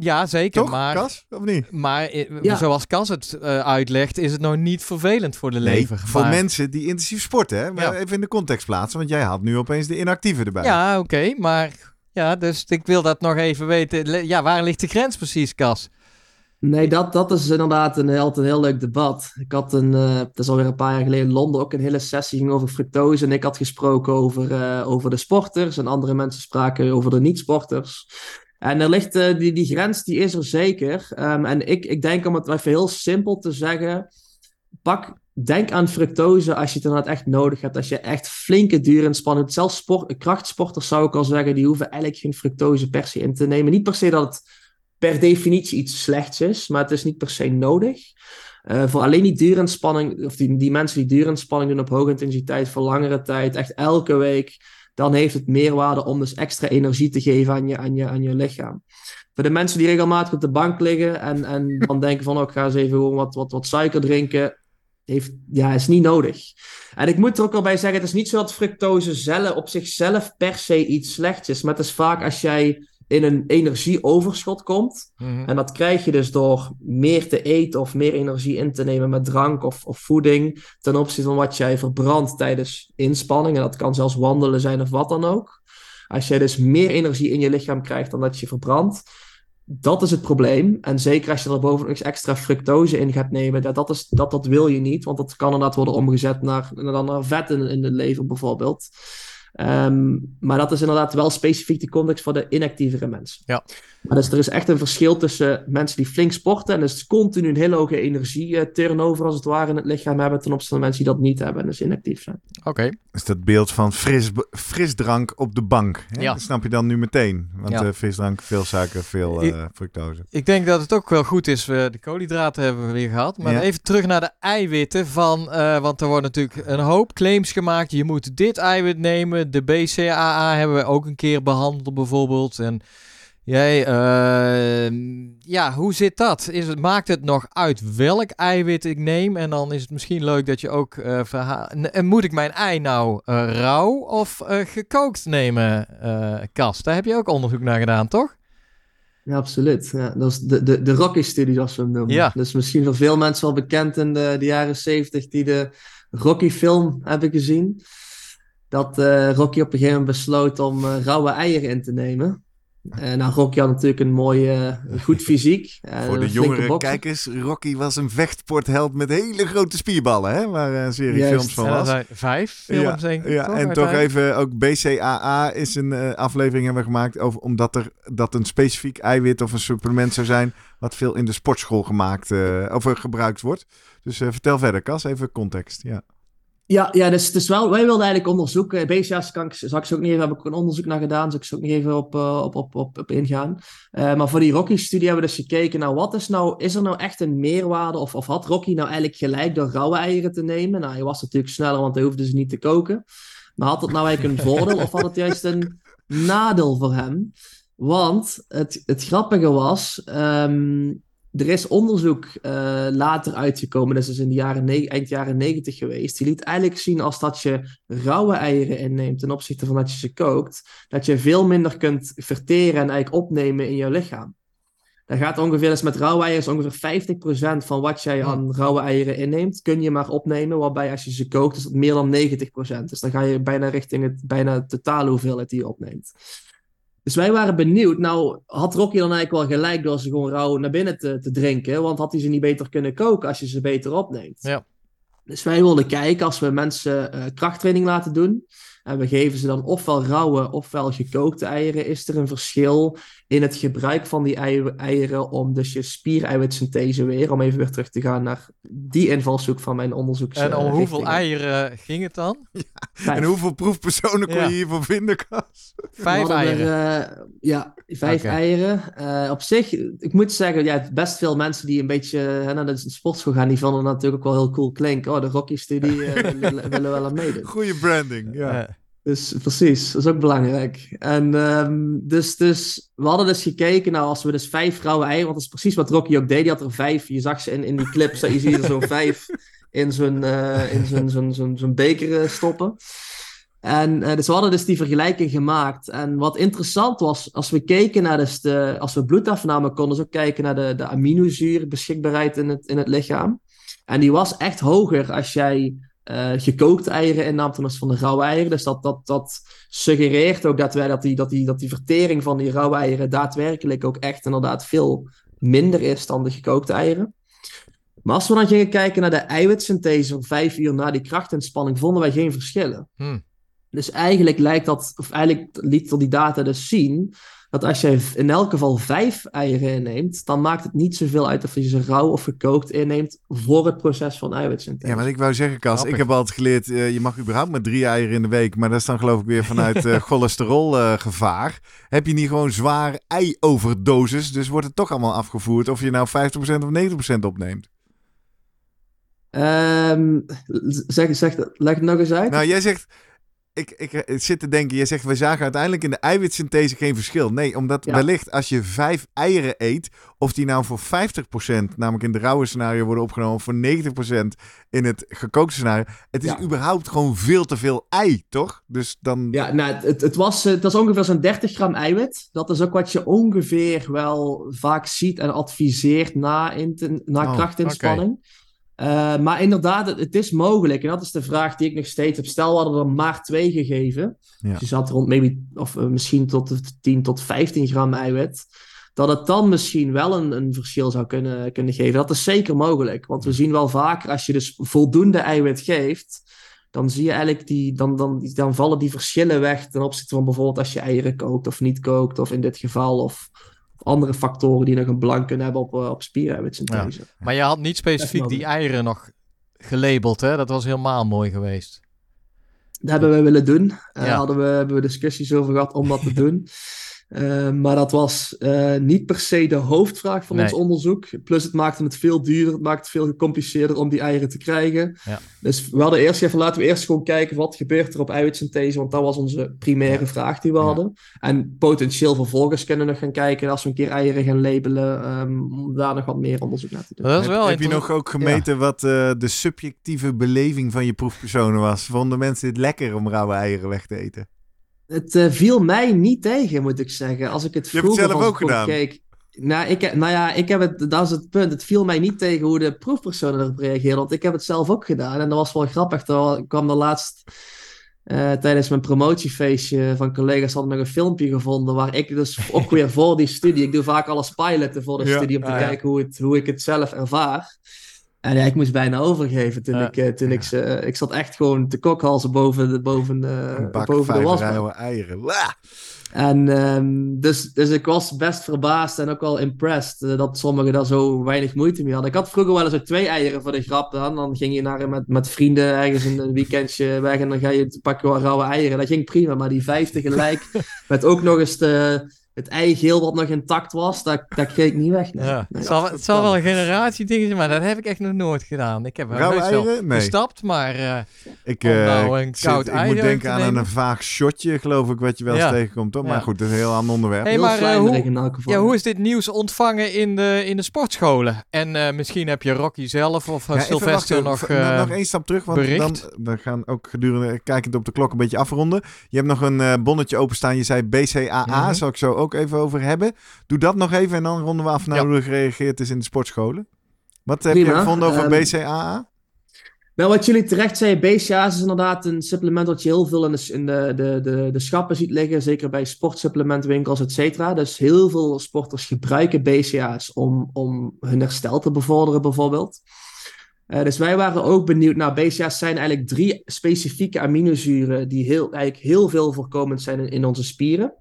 Ja, zeker. Toch, maar Kas? Of niet? maar eh, Ja. zoals Cas het eh, uitlegt, is het nou niet vervelend voor de Nee, lever. voor Maar- mensen die intensief sporten, hè? Maar Ja. even in de context plaatsen, want jij haalt nu opeens de inactieve erbij. Ja, oké, maar ja, dus ik wil dat nog even weten. Ja, waar ligt de grens precies, Cas? Nee, dat, dat is inderdaad een, heel- een heel leuk debat. Ik had een, eh het is alweer een paar jaar geleden in Londen, ook een hele sessie ging over fructose. En ik had gesproken over, eh, over de sporters en andere mensen spraken over de niet-sporters. En er ligt, eh, die, grens die is er zeker. Ehm, en ik, ik denk om het even heel simpel te zeggen, pak, denk aan fructose als je het inderdaad echt nodig hebt. Als je echt flinke duurinspanning hebt. Zelfs sport, krachtsporters zou ik al zeggen, die hoeven eigenlijk geen fructose per se in te nemen. Niet per se dat het per definitie iets slechts is, maar het is niet per se nodig. Eh, voor alleen die duurinspanning, of die, die mensen die duurinspanning doen op hoge intensiteit voor langere tijd, echt elke week, dan heeft het meerwaarde om dus extra energie te geven aan je, aan je, aan je lichaam. Voor de mensen die regelmatig op de bank liggen en, en dan denken van, oh, ik ga eens even gewoon wat, wat, wat suiker drinken, heeft, ja, is niet nodig. En ik moet er ook al bij zeggen, het is niet zo dat fructose zelf, op zichzelf per se iets slechts is, maar het is vaak als jij in een energieoverschot komt, en dat krijg je dus door meer te eten of meer energie in te nemen met drank of, of voeding ten opzichte van wat jij verbrandt tijdens inspanning. En dat kan zelfs wandelen zijn of wat dan ook. Als jij dus meer energie in je lichaam krijgt dan dat je verbrandt, dat is het probleem. En zeker als je er bovenop extra fructose in gaat nemen, dat, dat, is, dat, dat wil je niet, want dat kan inderdaad worden omgezet naar, naar, naar vet in, in de lever bijvoorbeeld. Ehm, maar dat is inderdaad wel specifiek de context voor de inactievere mensen. Ja. Maar dus er is echt een verschil tussen mensen die flink sporten en dus continu een hele hoge energie eh, turnover als het ware in het lichaam hebben ten opzichte van mensen die dat niet hebben en dus inactief zijn. Oké, is dat beeld van fris, frisdrank op de bank. Hè? Ja. Dat snap je dan nu meteen. Want Ja. eh, frisdrank, veel suiker, veel eh, fructose. ik denk dat het ook wel goed is. We de koolhydraten hebben we weer gehad. Maar Ja. even terug naar de eiwitten. Van, eh, want er worden natuurlijk een hoop claims gemaakt. Je moet dit eiwit nemen. De BCAA hebben we ook een keer behandeld bijvoorbeeld. En jij, eh, ja, hoe zit dat? Is het, maakt het nog uit welk eiwit ik neem? En dan is het misschien leuk dat je ook verha- en- moet ik mijn ei nou eh, rauw of eh, gekookt nemen, eh Kas? Daar heb je ook onderzoek naar gedaan, toch? Ja, absoluut. Ja, dat is de, de, de Rocky-studie, zoals we hem noemen. Ja. Dus misschien voor veel mensen wel bekend in de, de jaren zeventig die de Rocky-film hebben gezien. Dat Rocky op een gegeven moment besloot om rauwe eieren in te nemen. En nou, Rocky had natuurlijk een mooie, eh, goed fysiek. en Voor de jongere kijkers, Rocky was een vechtsportheld met hele grote spierballen, hè? Waar eh, een serie Juist. films van was. zijn vijf films, denk ik. Ja, toch, en toch even ook BCAA is een eh, aflevering hebben we gemaakt over omdat er dat een specifiek eiwit of een supplement zou zijn wat veel in de sportschool gemaakt eh, of eh, gebruikt wordt. Dus eh, vertel verder, Cas, even context. Ja. Ja, ja dus, dus wel, wij wilden eigenlijk onderzoeken. BCA's kan ik, zo ook niet even, heb ik een onderzoek naar gedaan, zal ik zo ook niet even op, eh, op, op, op, op ingaan. Eh, maar voor die Rocky-studie hebben we dus gekeken naar wat is nou, is er nou echt een meerwaarde? Of, of had Rocky nou eigenlijk gelijk door rauwe eieren te nemen? Nou, hij was natuurlijk sneller, want hij hoefde ze niet te koken. Maar had het nou eigenlijk een voordeel of had het juist een nadeel voor hem? Want het, het grappige was, ehm, er is onderzoek uh, later uitgekomen, dat is dus in de jaren eind jaren negentig geweest. Die liet eigenlijk zien als dat je rauwe eieren inneemt ten opzichte van dat je ze kookt, dat je veel minder kunt verteren en eigenlijk opnemen in je lichaam. Dan gaat ongeveer, dus met rauwe eieren, ongeveer 50% van wat jij aan rauwe eieren inneemt, kun je maar opnemen. Waarbij als je ze kookt, is het meer dan 90%. Dus dan ga je bijna richting het bijna totale hoeveelheid die je opneemt. Dus wij waren benieuwd. Nou, had Rocky dan eigenlijk wel gelijk door ze gewoon rauw naar binnen te, te drinken? Want had hij ze niet beter kunnen koken als je ze beter opneemt? Ja. Dus wij wilden kijken als we mensen uh, krachttraining laten doen. En we geven ze dan ofwel rauwe ofwel gekookte eieren. Is er een verschil in het gebruik van die eieren om dus je spiereiwitsynthese weer, om even weer terug te gaan naar die invalshoek van mijn onderzoek. En om hoeveel eieren ging het dan? Ja. En hoeveel proefpersonen kon je hiervoor vinden, Kas? Vijf eieren. Er, uh, ja, vijf eieren. Uh, op zich, ik moet zeggen, ja, best veel mensen die een beetje hè, naar de sportschool gaan, die vonden het natuurlijk ook wel heel cool klinken. Oh, de Rocky-studie uh, willen, willen wel aan meedoen. Goede branding, ja. Dus precies, dat is ook belangrijk. En um, dus, dus we hadden dus gekeken, nou als we dus vijf vrouwen eieren, want dat is precies wat Rocky ook deed, die had er vijf, je zag ze in, in die clips, je ziet er zo'n vijf in zo'n uh, in zo'n zo'n zo'n beker stoppen. En uh, dus we hadden dus die vergelijking gemaakt. En wat interessant was, als we keken naar dus de, als we bloed afnamen, konden we ook kijken naar de, de aminozuur beschikbaarheid in het, in het lichaam. En die was echt hoger als jij uh, gekookte eieren innam ten opzichte van de rauwe eieren. Dus dat, dat, dat suggereert ook dat, wij, dat, die, dat, die, dat die vertering van die rauwe eieren daadwerkelijk ook echt inderdaad veel minder is dan de gekookte eieren. Maar als we dan gingen kijken naar de eiwitsynthese van vijf uur na die krachtinspanning, vonden wij geen verschillen. Hmm. Dus eigenlijk lijkt dat, of eigenlijk liet die data dus zien dat als je in elk geval vijf eieren inneemt, dan maakt het niet zoveel uit of je ze rauw of gekookt inneemt voor het proces van eiwitsynthese. Ja, maar ik wou zeggen, Kas, ik heb altijd geleerd, uh, je mag überhaupt maar drie eieren in de week, maar dat is dan geloof ik weer vanuit uh, cholesterolgevaar. Uh, heb je niet gewoon zwaar ei-overdosis, dus wordt het toch allemaal afgevoerd of je nou 50% of 90% opneemt? Um, zeg, zeg, leg het nog eens uit. Nou, jij zegt ik, ik, zit te denken, je zegt we zagen uiteindelijk in de eiwitsynthese geen verschil. Nee, omdat wellicht als je vijf eieren eet, of die nou voor 50%, namelijk in de rauwe scenario worden opgenomen, voor 90% in het gekookte scenario, het is überhaupt gewoon veel te veel ei, toch? Dus dan... Ja, nou, het, het, was, het was ongeveer zo'n 30 gram eiwit. Dat is ook wat je ongeveer wel vaak ziet en adviseert na, in na oh, krachtinspanning. Uh, maar inderdaad, het, het, is mogelijk. En dat is de vraag die ik nog steeds heb. Stel, we hadden er maar twee gegeven. Ja. Dus je zat rond maybe, of uh, misschien tot 10 tot 15 gram eiwit. Dat het dan misschien wel een, een verschil zou kunnen, kunnen geven. Dat is zeker mogelijk. Want we zien wel vaker, als je dus voldoende eiwit geeft, dan zie je eigenlijk die, dan, dan, dan vallen die verschillen weg ten opzichte van bijvoorbeeld als je eieren kookt of niet kookt, of in dit geval, of, andere factoren die nog een belang kunnen hebben op, uh, op spiereiwitsynthese. Ja. Maar je had niet specifiek die eieren nog gelabeld, hè? Dat was helemaal mooi geweest. Dat hebben we willen doen. Daar uh, hadden we, hebben we discussies over gehad om dat te doen. Uh, maar dat was uh, niet per se de hoofdvraag van nee. ons onderzoek. Plus het maakte het veel duurder, het maakte het veel gecompliceerder om die eieren te krijgen. Ja. Dus we hadden eerst even, laten we eerst gewoon kijken wat gebeurt er op eiwitsynthese, want dat was onze primaire ja. vraag die we ja. hadden. En potentieel vervolgens kunnen we nog gaan kijken als we een keer eieren gaan labelen, um, om daar nog wat meer onderzoek naar te doen. Dat is wel heb, heb je nog ook gemeten wat uh, de subjectieve beleving van je proefpersonen was? Vonden mensen het lekker om rauwe eieren weg te eten? Het uh, viel mij niet tegen, moet ik zeggen. Als ik het vroeger Je hebt het zelf ook gedaan. Keek, nou, ik, nou ja, ik heb het, dat is het punt. Het viel mij niet tegen hoe de proefpersonen erop reageerden. Want ik heb het zelf ook gedaan. En dat was wel grappig. Er kwam er laatst uh, tijdens mijn promotiefeestje van collega's hadden nog een filmpje gevonden. Waar ik dus ook weer voor die studie. Ik doe vaak alles piloten voor de ja, studie om te ah, kijken ja. hoe, het, hoe ik het zelf ervaar. En ja, ik moest bijna overgeven toen ik, uh, toen ja. ik ze... Uh, ik zat echt gewoon te kokhalzen boven de, boven de, boven de wasbak. eieren. Wah! En um, dus, dus ik was best verbaasd en ook wel impressed uh, dat sommigen daar zo weinig moeite mee hadden. Ik had vroeger wel eens ook twee eieren voor de grap dan. Dan ging je naar, met, met vrienden ergens een weekendje weg en dan ga je pakken rauwe eieren. Dat ging prima, maar die vijf tegelijk met ook nog eens de het eigeel wat nog intact was, dat, dat kreeg ik niet weg. Nee. Ja. Nee, het, zal, het zal wel een generatie zijn, maar dat heb ik echt nog nooit gedaan. Ik heb wel? Nee. gestapt, maar eh, Ik, eh, nou een ik koud zit- ik moet denken aan een, vaag shotje, geloof ik, wat je wel eens Ja. tegenkomt. Toch? Maar Ja. goed, dat is een heel ander onderwerp. Hey, Heel maar, eh, hoe- in elk geval. ja, hoe is dit nieuws ontvangen in de, in de sportscholen? En eh, misschien heb je Rocky zelf of Sylvester wachten. nog... Eh, nog één stap terug, want bericht? dan we gaan ook gedurende kijkend op de klok een beetje afronden. Je hebt nog een bonnetje openstaan. Je zei BCAA, Mhm. zal ik zo ook even over hebben. Doe dat nog even en dan ronden we af naar Ja. hoe er gereageerd is in de sportscholen. Wat heb je gevonden over Ehm, BCAA? Nou, wat jullie terecht zeiden, BCA's is inderdaad een supplement dat je heel veel in de, in de, de, de, de schappen ziet liggen, zeker bij sportsupplementwinkels, et cetera. Dus heel veel sporters gebruiken BCA's om, om hun herstel te bevorderen, bijvoorbeeld. Eh, dus wij waren ook benieuwd. Nou, BCA's zijn eigenlijk drie specifieke aminozuren die heel, eigenlijk heel veel voorkomend zijn in, in onze spieren.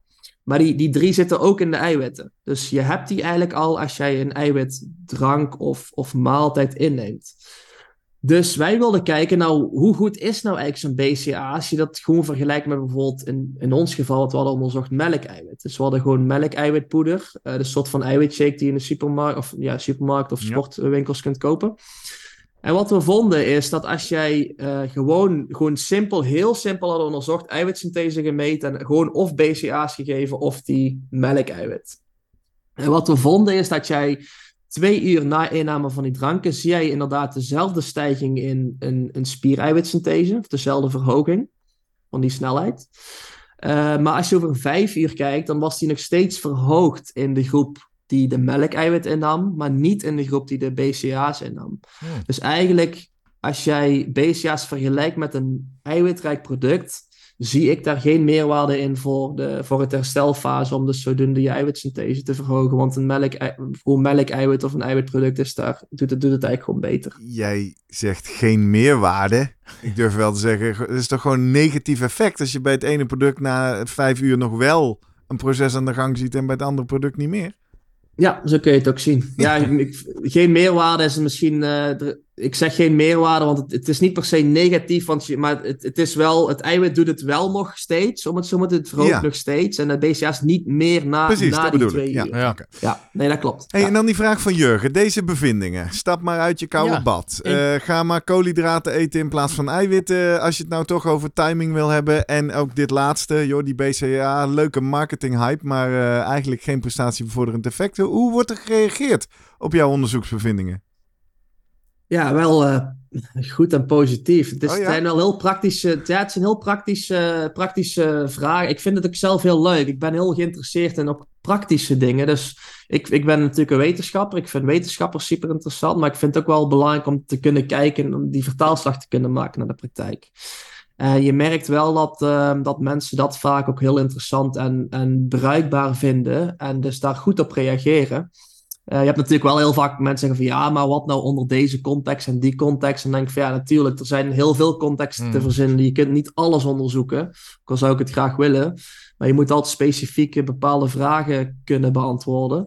Maar die, die drie zitten ook in de eiwitten. Dus je hebt die eigenlijk al als jij een eiwitdrank of, of maaltijd inneemt. Dus wij wilden kijken, nou, hoe goed is nou eigenlijk zo'n BCA als je dat gewoon vergelijkt met bijvoorbeeld in, in ons geval, wat we hadden onderzocht, melkeiwit. Dus we hadden gewoon melkeiwitpoeder, eh de soort van eiwitshake die je in de supermarkt of, ja, supermarkt of Ja. sportwinkels kunt kopen. En wat we vonden is dat als jij eh, gewoon, gewoon simpel, heel simpel hadden onderzocht, eiwitsynthese gemeten en gewoon of BCA's gegeven of die melkeiwit. En wat we vonden is dat jij twee uur na inname van die dranken zie jij inderdaad dezelfde stijging in een, een spiereiwitsynthese, of dezelfde verhoging van die snelheid. Eh, maar als je over vijf uur kijkt, dan was die nog steeds verhoogd in de groep die de melkeiwit innam, maar niet in de groep die de BCA's innam. Hmm. Dus eigenlijk, als jij BCA's vergelijkt met een eiwitrijk product, zie ik daar geen meerwaarde in voor, de, voor het herstelfase om dus zodoende je eiwitsynthese te verhogen. Want een melk, voor melkeiwit of een eiwitproduct is daar, doet, het, doet het eigenlijk gewoon beter. Jij zegt geen meerwaarde. Ik durf wel te zeggen, het is toch gewoon een negatief effect als je bij het ene product na vijf uur nog wel een proces aan de gang ziet en bij het andere product niet meer. Ja, zo kun je het ook zien. Ja, ik- geen meerwaarde is misschien. eh, er- ik zeg geen meerwaarde, want het, het is niet per se negatief. Want je, maar het, het is wel. Het eiwit doet het wel nog steeds. Om het zo maar te het verhoogt Ja. nog steeds. En de BCA's niet meer na, Precies, na dat die bedoel twee ik. Ja, uur. Ja. oké. Ja, nee, dat klopt. Hey, Ja. En dan die vraag van Jurgen. Deze bevindingen. Stap maar uit je koude Ja, bad. Eh, ga maar koolhydraten eten in plaats van eiwitten. Als je het nou toch over timing wil hebben. En ook dit laatste. Joh, die BCA. Leuke marketing hype. Maar eh, eigenlijk geen prestatiebevorderend effect. Hoe wordt er gereageerd op jouw onderzoeksbevindingen? Ja, wel eh, goed en positief. Het, is, Oh, ja? zijn wel heel praktische, ja, het zijn heel praktische, praktische vragen. Ik vind het ook zelf heel leuk. Ik ben heel geïnteresseerd in ook praktische dingen. Dus ik, ik ben natuurlijk een wetenschapper. Ik vind wetenschappers super interessant. Maar ik vind het ook wel belangrijk om te kunnen kijken, om die vertaalslag te kunnen maken naar de praktijk. Eh, je merkt wel dat, eh, dat mensen dat vaak ook heel interessant en, en bruikbaar vinden. En dus daar goed op reageren. Eh, je hebt natuurlijk wel heel vaak mensen zeggen van ja, maar wat nou onder deze context en die context? En dan denk ik van ja, natuurlijk, er zijn heel veel contexten te Hmm. verzinnen. Je kunt niet alles onderzoeken. Ook al zou ik het graag willen. Maar je moet altijd specifieke bepaalde vragen kunnen beantwoorden.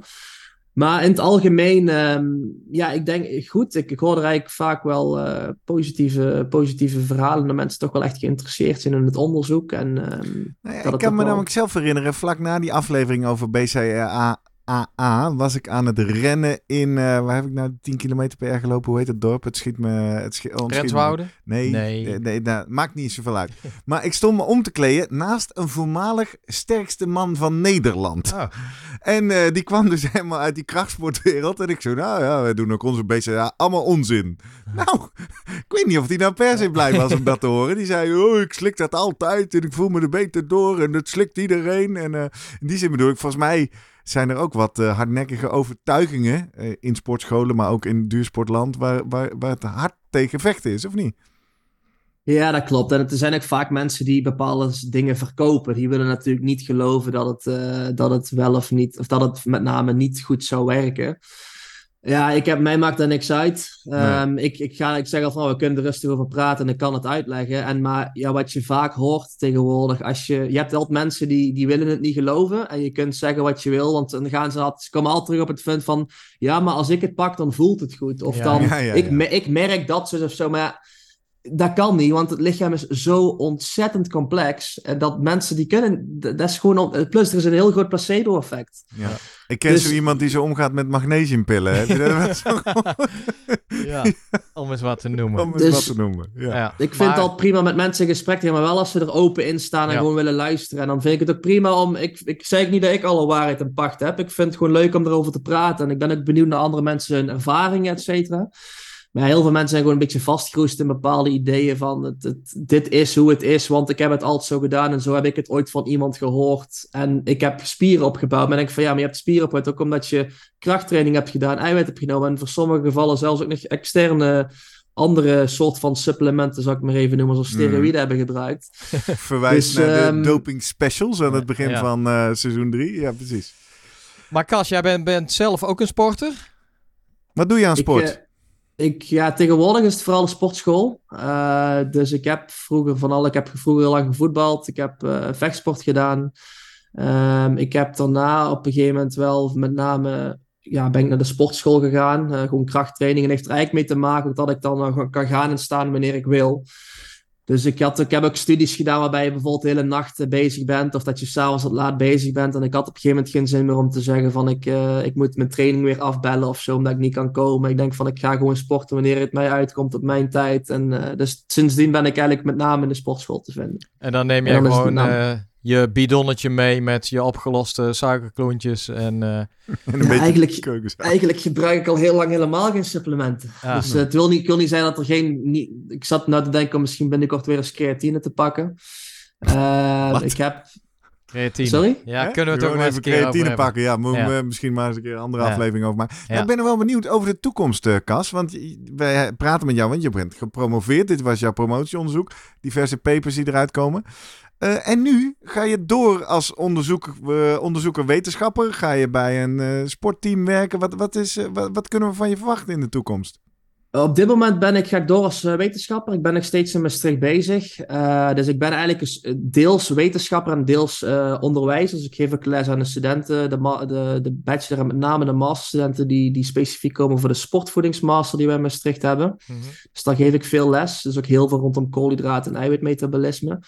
Maar in het algemeen, ehm, ja, ik denk goed. Ik, ik hoor er eigenlijk vaak wel eh, positieve, positieve verhalen. Dat mensen toch wel echt geïnteresseerd zijn in het onderzoek. En ehm, Nou ja, ik kan me wel- namelijk zelf herinneren, vlak na die aflevering over BCAA AA, was ik aan het rennen in, eh, waar heb ik nou 10 kilometer per jaar gelopen? Hoe heet het dorp? Het schiet me... Het schiet, oh, schiet me- Renswoude? Nee, Nee. nee. nee nou, maakt niet zoveel uit. Maar ik stond me om te kleden naast een voormalig sterkste man van Nederland. Oh. En eh, die kwam dus helemaal uit die krachtsportwereld. En ik zo, nou ja, wij doen ook onze BCA allemaal onzin. Nou, ik weet niet of die nou per se blij was om dat te horen. Die zei, oh, ik slik dat altijd en ik voel me er beter door. En dat slikt iedereen. En eh, in die zin bedoel ik, volgens mij zijn er ook wat eh, hardnekkige overtuigingen eh, in sportscholen, maar ook in duursportland, waar, waar, waar het hard tegen vechten is, of niet? Ja, dat klopt. En er zijn ook vaak mensen die bepaalde dingen verkopen. Die willen natuurlijk niet geloven dat het, eh, dat het wel of niet, of dat het met name niet goed zou werken. Ja, ik heb, mij maakt daar niks uit. Ehm, ik, ik, ga, ik zeg al van, we kunnen er rustig over praten en ik kan het uitleggen. En maar ja, wat je vaak hoort tegenwoordig, als je, je hebt altijd mensen die, die willen het niet geloven. En je kunt zeggen wat je wil, want dan gaan ze, altijd, ze komen altijd terug op het punt van, ja, maar als ik het pak, dan voelt het goed. Of Ja. dan, Ja, ja, Ik, ik merk dat zo of zo. Maar ja, dat kan niet, want het lichaam is zo ontzettend complex. En dat mensen die kunnen, dat is gewoon. Plus, er is een heel groot placebo-effect. Ja. Ik ken Dus- zo iemand die zo omgaat met magnesiumpillen. Heb je dat wel zo- Ja, om eens wat te noemen. Om eens Dus- wat te noemen. Ja. Ja. Ik vind Maar- het al prima met mensen in gesprek te gaan, maar wel als ze er open in staan en Ja. gewoon willen luisteren. En dan vind ik het ook prima om. Ik, ik zeg niet dat ik alle waarheid in pacht heb. Ik vind het gewoon leuk om erover te praten. En ik ben ook benieuwd naar andere mensen hun ervaringen, et cetera. Maar heel veel mensen zijn gewoon een beetje vastgeroest in bepaalde ideeën van het, het- dit is hoe het is, want ik heb het altijd zo gedaan en zo heb ik het ooit van iemand gehoord. En ik heb spieren opgebouwd. Maar dan denk ik van ja, maar je hebt spieren opgebouwd ook omdat je krachttraining hebt gedaan, eiwit hebt genomen en voor sommige gevallen zelfs ook nog externe andere soort van supplementen, zou ik maar even noemen, zoals steroïden Mhm. hebben gebruikt. Verwijs Dus, naar de ehm, doping specials aan het begin Ja. van eh, seizoen 3. Ja, precies. Maar Cas, jij bent, bent zelf ook een sporter? Wat doe je aan sport? Ik, eh, ik, ja, tegenwoordig is het vooral de sportschool. Eh, dus ik heb vroeger van al, ik heb vroeger heel lang gevoetbald. Ik heb eh, vechtsport gedaan. Ehm, ik heb daarna op een gegeven moment wel met name ja, ben ik naar de sportschool gegaan. Eh, gewoon krachttraining. En heeft er eigenlijk mee te maken dat ik dan nog kan gaan en staan wanneer ik wil. Dus ik, had, ik heb ook studies gedaan waarbij je bijvoorbeeld de hele nacht eh, bezig bent. Of dat je s'avonds wat laat bezig bent. En ik had op een gegeven moment geen zin meer om te zeggen van ik, eh, ik moet mijn training weer afbellen of zo. Omdat ik niet kan komen. Ik denk van ik ga gewoon sporten wanneer het mij uitkomt op mijn tijd. En eh, dus sindsdien ben ik eigenlijk met name in de sportschool te vinden. En dan neem het gewoon je bidonnetje mee met je opgeloste suikerklontjes. En, eh, En een Ja, beetje eigenlijk-. Eigenlijk gebruik ik al heel lang helemaal geen supplementen. Ja. Dus eh, het, wil niet, het wil niet zijn dat er geen... Niet, ik zat nou te denken om misschien binnenkort weer eens creatine te pakken. Eh, Wat? ik heb... creatine. Sorry? Ja, Hè? kunnen we het ook maar eens even een keer over creatine pakken. Ja, moeten we Ja. misschien maar eens een keer een andere Ja. aflevering over maken. Ja. Ik ben er wel benieuwd over de toekomst, eh, Cas. Want wij praten met jou, want je bent gepromoveerd. Dit was jouw promotieonderzoek. Diverse papers die eruit komen. Eh, en nu ga je door als onderzoek, eh, onderzoeker wetenschapper. Ga je bij een eh, sportteam werken. Wat, wat, is, eh, wat, wat kunnen we van je verwachten in de toekomst? Op dit moment ben ik, ga ik door als wetenschapper. Ik ben nog steeds in Maastricht bezig. Eh, dus ik ben eigenlijk deels wetenschapper en deels eh, onderwijzer. Dus ik geef ook les aan de studenten, de, de, de bachelor en met name de masterstudenten die, die specifiek komen voor de sportvoedingsmaster die wij in Maastricht hebben. Mhm. Dus daar geef ik veel les. Dus ook heel veel rondom koolhydraten en eiwitmetabolisme.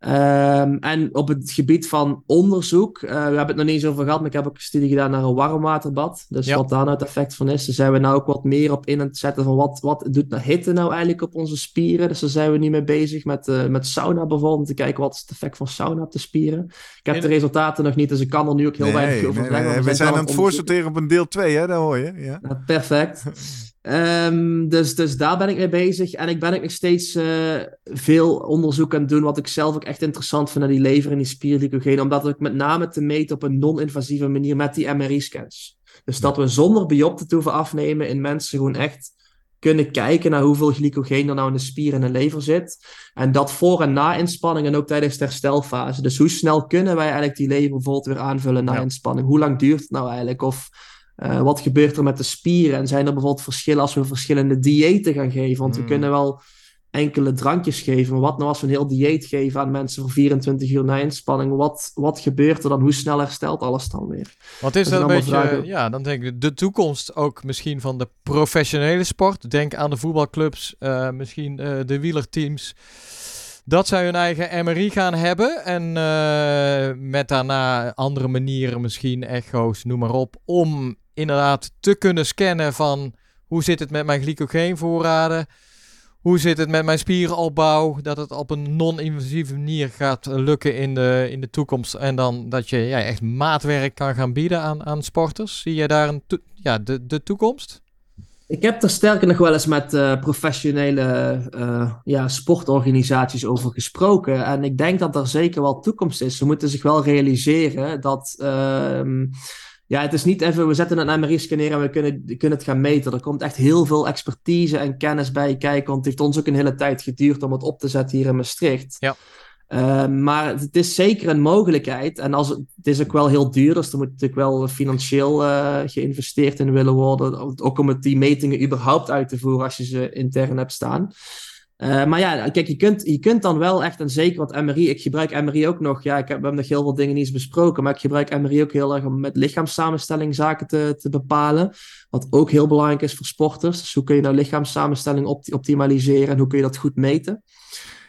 Ehm, en op het gebied van onderzoek, eh, we hebben het nog niet eens over gehad, maar ik heb ook een studie gedaan naar een warmwaterbad. Dus Ja. wat daar nou het effect van is. Daar zijn we nou ook wat meer op in aan het zetten van wat, wat doet nou hitte nou eigenlijk op onze spieren. Dus daar zijn we nu mee bezig met, eh, met sauna bijvoorbeeld, om te kijken wat is het effect van sauna op de spieren. Ik heb En- de resultaten nog niet, dus ik kan er nu ook heel weinig over zeggen. maar we, zijn aan het voorsorteren op een deel 2, hè? Dat hoor je. Ja. Ja, perfect. Ehm, dus, dus daar ben ik mee bezig. En ik ben ook nog steeds eh, veel onderzoek aan het doen, wat ik zelf ook echt interessant vind naar die lever en die spierglycogeen. Omdat ik met name te meten op een non-invasieve manier met die MRI-scans. Dus dat we zonder biopte te hoeven afnemen in mensen gewoon echt kunnen kijken naar hoeveel glycogeen er nou in de spier en de lever zit. En dat voor en na inspanning en ook tijdens de herstelfase. Dus hoe snel kunnen wij eigenlijk die lever bijvoorbeeld weer aanvullen na Ja. inspanning? Hoe lang duurt het nou eigenlijk? Of eh, wat gebeurt er met de spieren? En zijn er bijvoorbeeld verschillen als we verschillende diëten gaan geven? Want we Mm. kunnen wel enkele drankjes geven, maar wat nou als we een heel dieet geven aan mensen voor 24 uur na inspanning? Wat, wat gebeurt er dan? Hoe snel herstelt alles dan weer? Want is Dat dat een beetje, vragen. ja, dan denk ik de toekomst ook misschien van de professionele sport. Denk aan de voetbalclubs, eh, misschien eh, de wielerteams. Dat zij hun eigen MRI gaan hebben en met daarna andere manieren, misschien echo's, noem maar op, om inderdaad te kunnen scannen van hoe zit het met mijn glycogeenvoorraden, hoe zit het met mijn spierenopbouw, dat het op een non-invasieve manier gaat lukken in de, in de toekomst. En dan dat je ja, echt maatwerk kan gaan bieden aan, aan sporters. Zie jij daar een ja, de, de toekomst? Ik heb er sterker nog wel eens met eh, professionele eh, ja, sportorganisaties over gesproken. En ik denk dat er zeker wel toekomst is. Ze moeten zich wel realiseren dat. ehm, ja, het is niet even, we zetten een MRI-scanner en we kunnen, kunnen het gaan meten. Er komt echt heel veel expertise en kennis bij kijken. Want het heeft ons ook een hele tijd geduurd om het op te zetten hier in Maastricht. Ja. Uh, maar het is zeker een mogelijkheid. En als het, het is ook wel heel duur, dus er moet natuurlijk wel financieel uh, geïnvesteerd in willen worden. Ook om het, die metingen überhaupt uit te voeren als je ze intern hebt staan. Uh, maar ja, kijk, je kunt, je kunt dan wel echt, en zeker wat MRI, ik gebruik MRI ook nog, ja, ik heb, we hebben nog heel veel dingen niet eens besproken, maar ik gebruik MRI ook heel erg om met lichaamssamenstelling zaken te, te bepalen. Wat ook heel belangrijk is voor sporters. Dus hoe kun je nou lichaamssamenstelling optimaliseren en hoe kun je dat goed meten?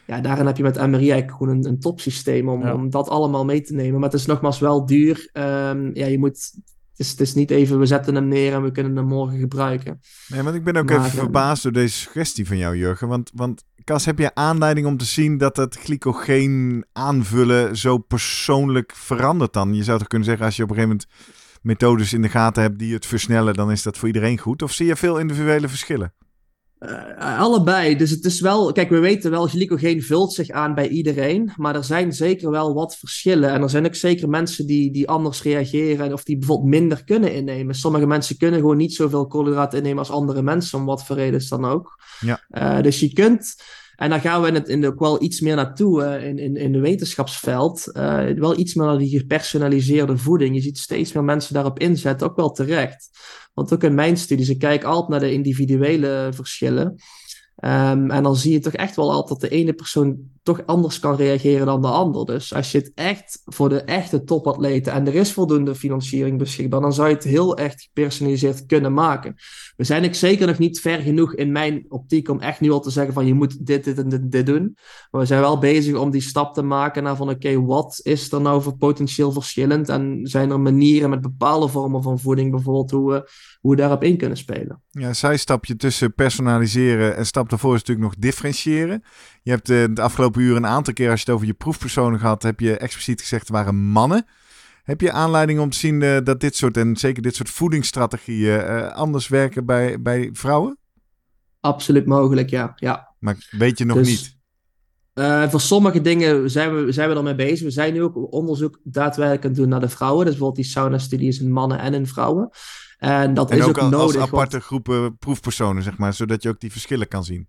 Ja, daarin heb je met MRI eigenlijk gewoon een, een topsysteem om, om dat allemaal mee te nemen. Maar het is nogmaals wel duur. Um, ja, je moet het is, het is, niet even, we zetten hem neer en we kunnen hem morgen gebruiken. Nee, want ik ben ook even verbaasd door deze suggestie van jou, Jurgen. Want, want Cas, heb je aanleiding om te zien dat het glycogeen aanvullen zo persoonlijk verandert dan? Je zou toch kunnen zeggen, als je op een gegeven moment methodes in de gaten hebt die het versnellen, dan is dat voor iedereen goed? Of zie je veel individuele verschillen? Uh, allebei. Dus het is wel, kijk, we weten wel, glycogeen vult zich aan bij iedereen. Maar er zijn zeker wel wat verschillen. En er zijn ook zeker mensen die, die anders reageren. Of die bijvoorbeeld minder kunnen innemen. Sommige mensen kunnen gewoon niet zoveel koolhydraten innemen als andere mensen. Om wat voor reden dan ook. Ja. Uh, dus je kunt. En daar gaan we in het, in ook wel iets meer naartoe in, in, in de wetenschapsveld. wel iets meer naar die gepersonaliseerde voeding. Je ziet steeds meer mensen daarop inzetten, ook wel terecht. Want ook in mijn studies, ik kijk altijd naar de individuele verschillen. Um, en dan zie je toch echt wel altijd dat de ene persoon toch anders kan reageren dan de ander. Dus als je het echt voor de echte topatleten en er is voldoende financiering beschikbaar, dan zou je het heel echt gepersonaliseerd kunnen maken. We zijn ook zeker nog niet ver genoeg in mijn optiek om echt nu al te zeggen van je moet dit, dit en dit, doen. Maar we zijn wel bezig om die stap te maken naar van oké, wat is er nou voor potentieel verschillend? En zijn er manieren met bepaalde vormen van voeding bijvoorbeeld hoe we, hoe we daarop in kunnen spelen? Ja, zijstapje tussen personaliseren en stap daarvoor is natuurlijk nog differentiëren. Je hebt uh, de afgelopen uur een aantal keer, als je het over je proefpersonen gehad, heb je expliciet gezegd, het waren mannen. Heb je aanleiding om te zien uh, dat dit soort, en zeker dit soort voedingsstrategieën, uh, anders werken bij, bij vrouwen? Absoluut mogelijk, ja. ja. Maar weet je nog dus, niet? Uh, voor sommige dingen zijn we, zijn we ermee bezig. We zijn nu ook onderzoek daadwerkelijk aan het doen naar de vrouwen. Dus bijvoorbeeld die sauna-studie is in mannen en in vrouwen. En dat en is ook, ook nodig. als aparte groepen proefpersonen, zeg maar, zodat je ook die verschillen kan zien.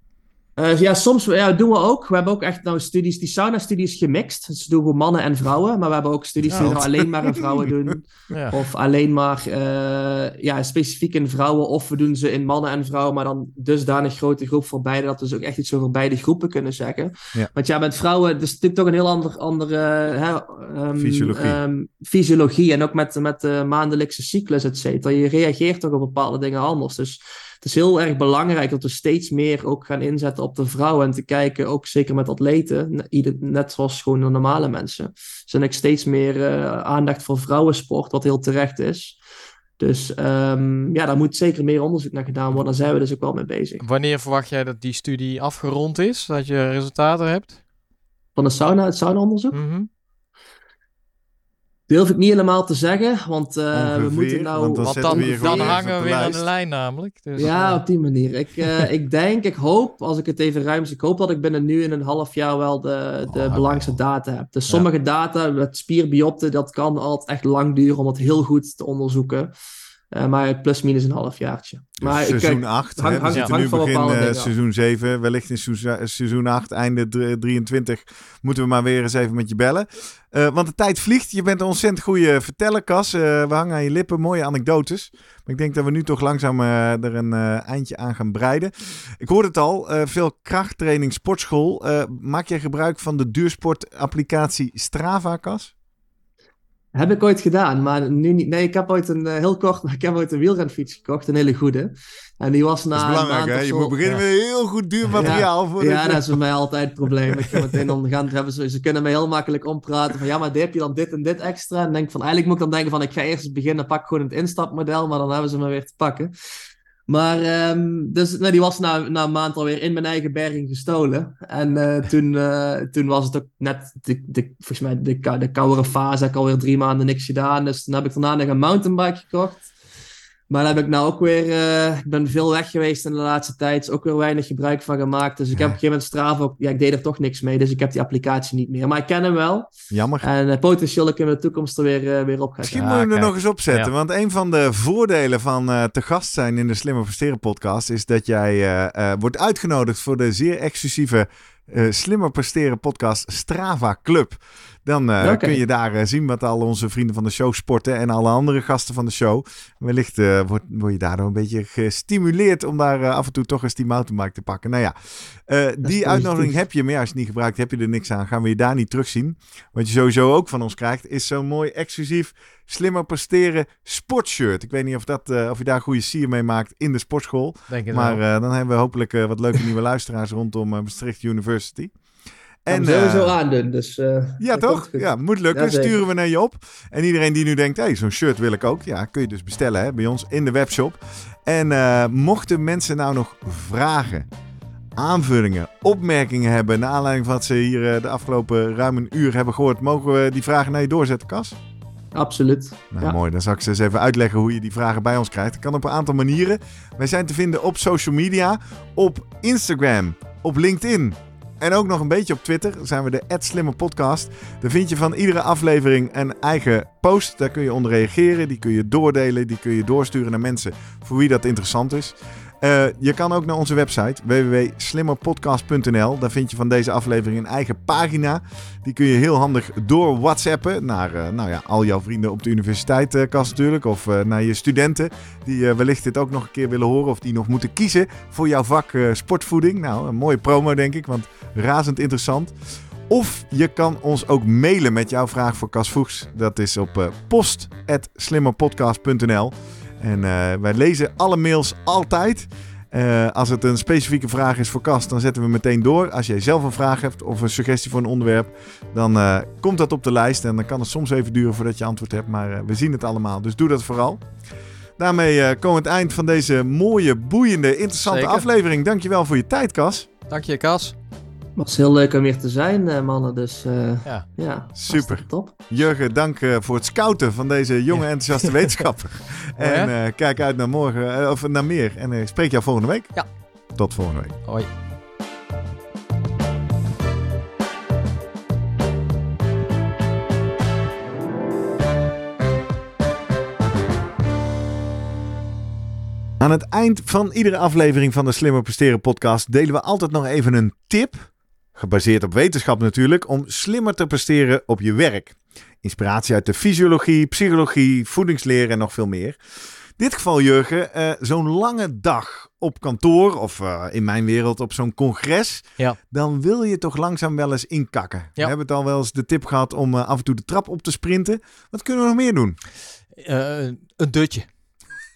Uh, ja, soms ja, doen we ook. We hebben ook echt nou studies, die sauna-studies gemixt. Dus doen we mannen en vrouwen. Maar we hebben ook studies die alleen maar in vrouwen doen. ja. Of alleen maar uh, ja, specifiek in vrouwen. Of we doen ze in mannen en vrouwen, maar dan dusdanig grote groep voor beide. Dat we dus ook echt iets over beide groepen kunnen zeggen. Ja. Want ja, met vrouwen, dus natuurlijk toch een heel ander, andere hè, um, fysiologie. Um, fysiologie. En ook met, met de maandelijkse cyclus, et cetera. Je reageert toch op bepaalde dingen anders. Dus het is heel erg belangrijk dat we steeds meer ook gaan inzetten op de vrouwen. En te kijken, ook zeker met atleten, net zoals gewoon de normale mensen. Zijn ook steeds meer uh, aandacht voor vrouwensport, wat heel terecht is. Dus um, ja, daar moet zeker meer onderzoek naar gedaan worden. Daar zijn we dus ook wel mee bezig. Wanneer verwacht jij dat die studie afgerond is? Dat je resultaten hebt? Van de sauna, het saunaonderzoek? Mm -hmm. Durf ik niet helemaal te zeggen, want uh, we moeten nou... Want dan, want dan, we dan hangen we weer aan de lijn namelijk. Dus, ja, op die manier. Ik, uh, ik denk, ik hoop, als ik het even ruim ik hoop dat ik binnen nu in een half jaar wel de, de oh, belangrijkste data heb. Dus sommige data, met spierbiopten, dat kan altijd echt lang duren om het heel goed te onderzoeken. Uh, maar plus minus een half jaartje. Dus maar seizoen 8. Hang, hang, ja. nu begin uh, seizoen 7. Wellicht in seizoen 8, einde 23, moeten we maar weer eens even met je bellen. Uh, want de tijd vliegt. Je bent een ontzettend goede verteller, Cas. we hangen aan je lippen, mooie anekdotes. Maar ik denk dat we nu toch langzaam er een eindje aan gaan breiden. Ik hoorde het al, veel krachttraining, sportschool. maak jij gebruik van de duursport-applicatie Strava, Cas? Heb ik ooit gedaan, maar nu niet. Nee, ik heb ooit een, uh, heel kort, maar ik heb ooit een wielrenfiets gekocht, een hele goede. En die was na Dat is belangrijk, hè? Je moet beginnen ja. met heel goed duur materiaal. Ja, voor ja dat is voor mij altijd het probleem. Ik ga meteen ondergaan. Hebben ze, ze kunnen mij heel makkelijk ompraten van, ja, maar heb je dan dit en dit extra? En denk van, eigenlijk moet ik dan denken van, ik ga eerst beginnen, pak gewoon het instapmodel, maar dan hebben ze me weer te pakken. Maar um, dus, nou, die was na, na een maand alweer in mijn eigen berging gestolen. En uh, toen, uh, toen was het ook net, de, de, volgens mij, de, de koudere fase. Ik alweer drie maanden niks gedaan. Dus toen heb ik daarna nog een mountainbike gekocht. Maar daar heb ik nou ook weer... Uh, ik ben veel weg geweest in de laatste tijd. Ook weer weinig gebruik van gemaakt. Dus ik heb op een gegeven moment Strava ook... Ja, ik deed er toch niks mee. Dus ik heb die applicatie niet meer. Maar ik ken hem wel. Jammer. En uh, potentieel dat ik in de toekomst er weer, uh, weer op ga Misschien moeten we hem er nog eens opzetten. Ja. Want een van de voordelen van uh, te gast zijn in de Slimmer Presteren podcast... is dat jij wordt uitgenodigd voor de zeer exclusieve... Uh, slimmer presteren podcast Strava Club. Dan eh, kun je daar eh, zien wat al onze vrienden van de show sporten en alle andere gasten van de show. Wellicht eh, word, word je daardoor een beetje gestimuleerd om daar af en toe toch eens die mountainbike te pakken. Nou ja, die uitnodiging heb je, maar ja, als je het niet gebruikt, heb je er niks aan. Gaan we je daar niet terugzien. Wat je sowieso ook van ons krijgt, is zo'n mooi exclusief slimmer presteren sportshirt. Ik weet niet of, dat, of je daar goede sier mee maakt in de sportschool. Maar dan hebben we hopelijk wat leuke nieuwe luisteraars rondom Maastricht University. En eh, sowieso aandoen, dus... eh, ja, toch? Ja, moet lukken. Ja. Sturen we naar je op. En iedereen die nu denkt, hé, hey, zo'n shirt wil ik ook. Ja, kun je dus bestellen hè, bij ons in de webshop. En eh, mochten mensen nou nog vragen, aanvullingen, opmerkingen hebben... naar aanleiding van wat ze hier eh, de afgelopen ruim een uur hebben gehoord... mogen we die vragen naar je doorzetten, Cas? Absoluut. Nou, Ja. mooi. Dan zal ik ze eens even uitleggen hoe je die vragen bij ons krijgt. Dat kan op een aantal manieren. Wij zijn te vinden op social media, op Instagram, op LinkedIn. En ook nog een beetje op Twitter zijn we de Slimme Podcast. Daar vind je van iedere aflevering een eigen post. Daar kun je onder reageren. Die kun je doordelen. Die kun je doorsturen naar mensen voor wie dat interessant is. Eh, je kan ook naar onze website www.slimmerpodcast.nl. Daar vind je van deze aflevering een eigen pagina. Die kun je heel handig door WhatsAppen naar eh, nou ja, al jouw vrienden op de universiteit, eh, Cas natuurlijk. Of naar je studenten die wellicht dit ook nog een keer willen horen. Of die nog moeten kiezen voor jouw vak sportvoeding. Nou, een mooie promo denk ik, want razend interessant. Of je kan ons ook mailen met jouw vraag voor Cas Voegs. Dat is op post.slimmerpodcast.nl. En eh, wij lezen alle mails altijd. Eh, als het een specifieke vraag is voor Cas, dan zetten we meteen door. Als jij zelf een vraag hebt of een suggestie voor een onderwerp, dan eh, komt dat op de lijst. En dan kan het soms even duren voordat je antwoord hebt. Maar we zien het allemaal, dus doe dat vooral. Daarmee komen we aan het eind van deze mooie, boeiende, interessante Zeker. aflevering. Dankjewel voor je tijd, Cas. Dank je, Cas. Het was heel leuk om weer te zijn, eh, mannen. Dus eh, Ja. ja, Super. Top. Jurgen, dank eh, voor het scouten van deze jonge, Ja. enthousiaste wetenschapper. Mooi, en eh, kijk uit naar morgen, of naar meer. En ik spreek jou volgende week. Ja. Tot volgende week. Hoi. Aan het eind van iedere aflevering van de Slimmer Presteren podcast delen we altijd nog even een tip, gebaseerd op wetenschap natuurlijk, om slimmer te presteren op je werk. Inspiratie uit de fysiologie, psychologie, voedingsleer en nog veel meer. In dit geval, Jurgen, eh, zo'n lange dag op kantoor of eh, in mijn wereld op zo'n congres, Ja. dan wil je toch langzaam wel eens inkakken. We hebben het al wel eens de tip gehad om eh, af en toe de trap op te sprinten. Wat kunnen we nog meer doen? Een dutje.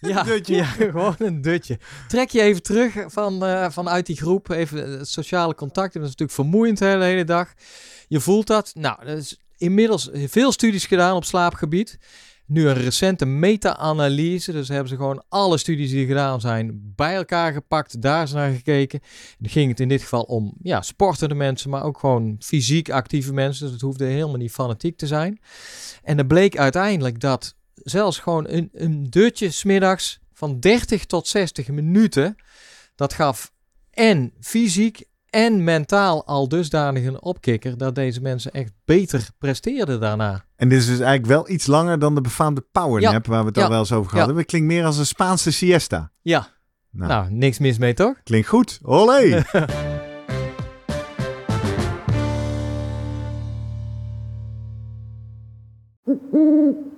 Ja, dutje? ja, gewoon een dutje. Trek je even terug van, eh, vanuit die groep. Even het sociale contact. Dat is natuurlijk vermoeiend de hele, hele dag. Je voelt dat. Nou, er is inmiddels veel studies gedaan op slaapgebied. Nu een recente meta-analyse. Dus hebben ze gewoon alle studies die gedaan zijn bij elkaar gepakt. Daar is naar gekeken. Dan ging het in dit geval om ja, sportende mensen, maar ook gewoon fysiek actieve mensen. Dus het hoefde helemaal niet fanatiek te zijn. En er bleek uiteindelijk dat zelfs gewoon een, een dutje smiddags van 30 tot 60 minuten. Dat gaf en fysiek en mentaal al dusdanig een opkikker dat deze mensen echt beter presteerden daarna. En dit is dus eigenlijk wel iets langer dan de befaamde powernap waar we het Ja. al wel eens over gehad Ja. hebben. Het klinkt meer als een Spaanse siesta. Ja, Nou, nou, niks mis mee toch? klinkt goed. Olé!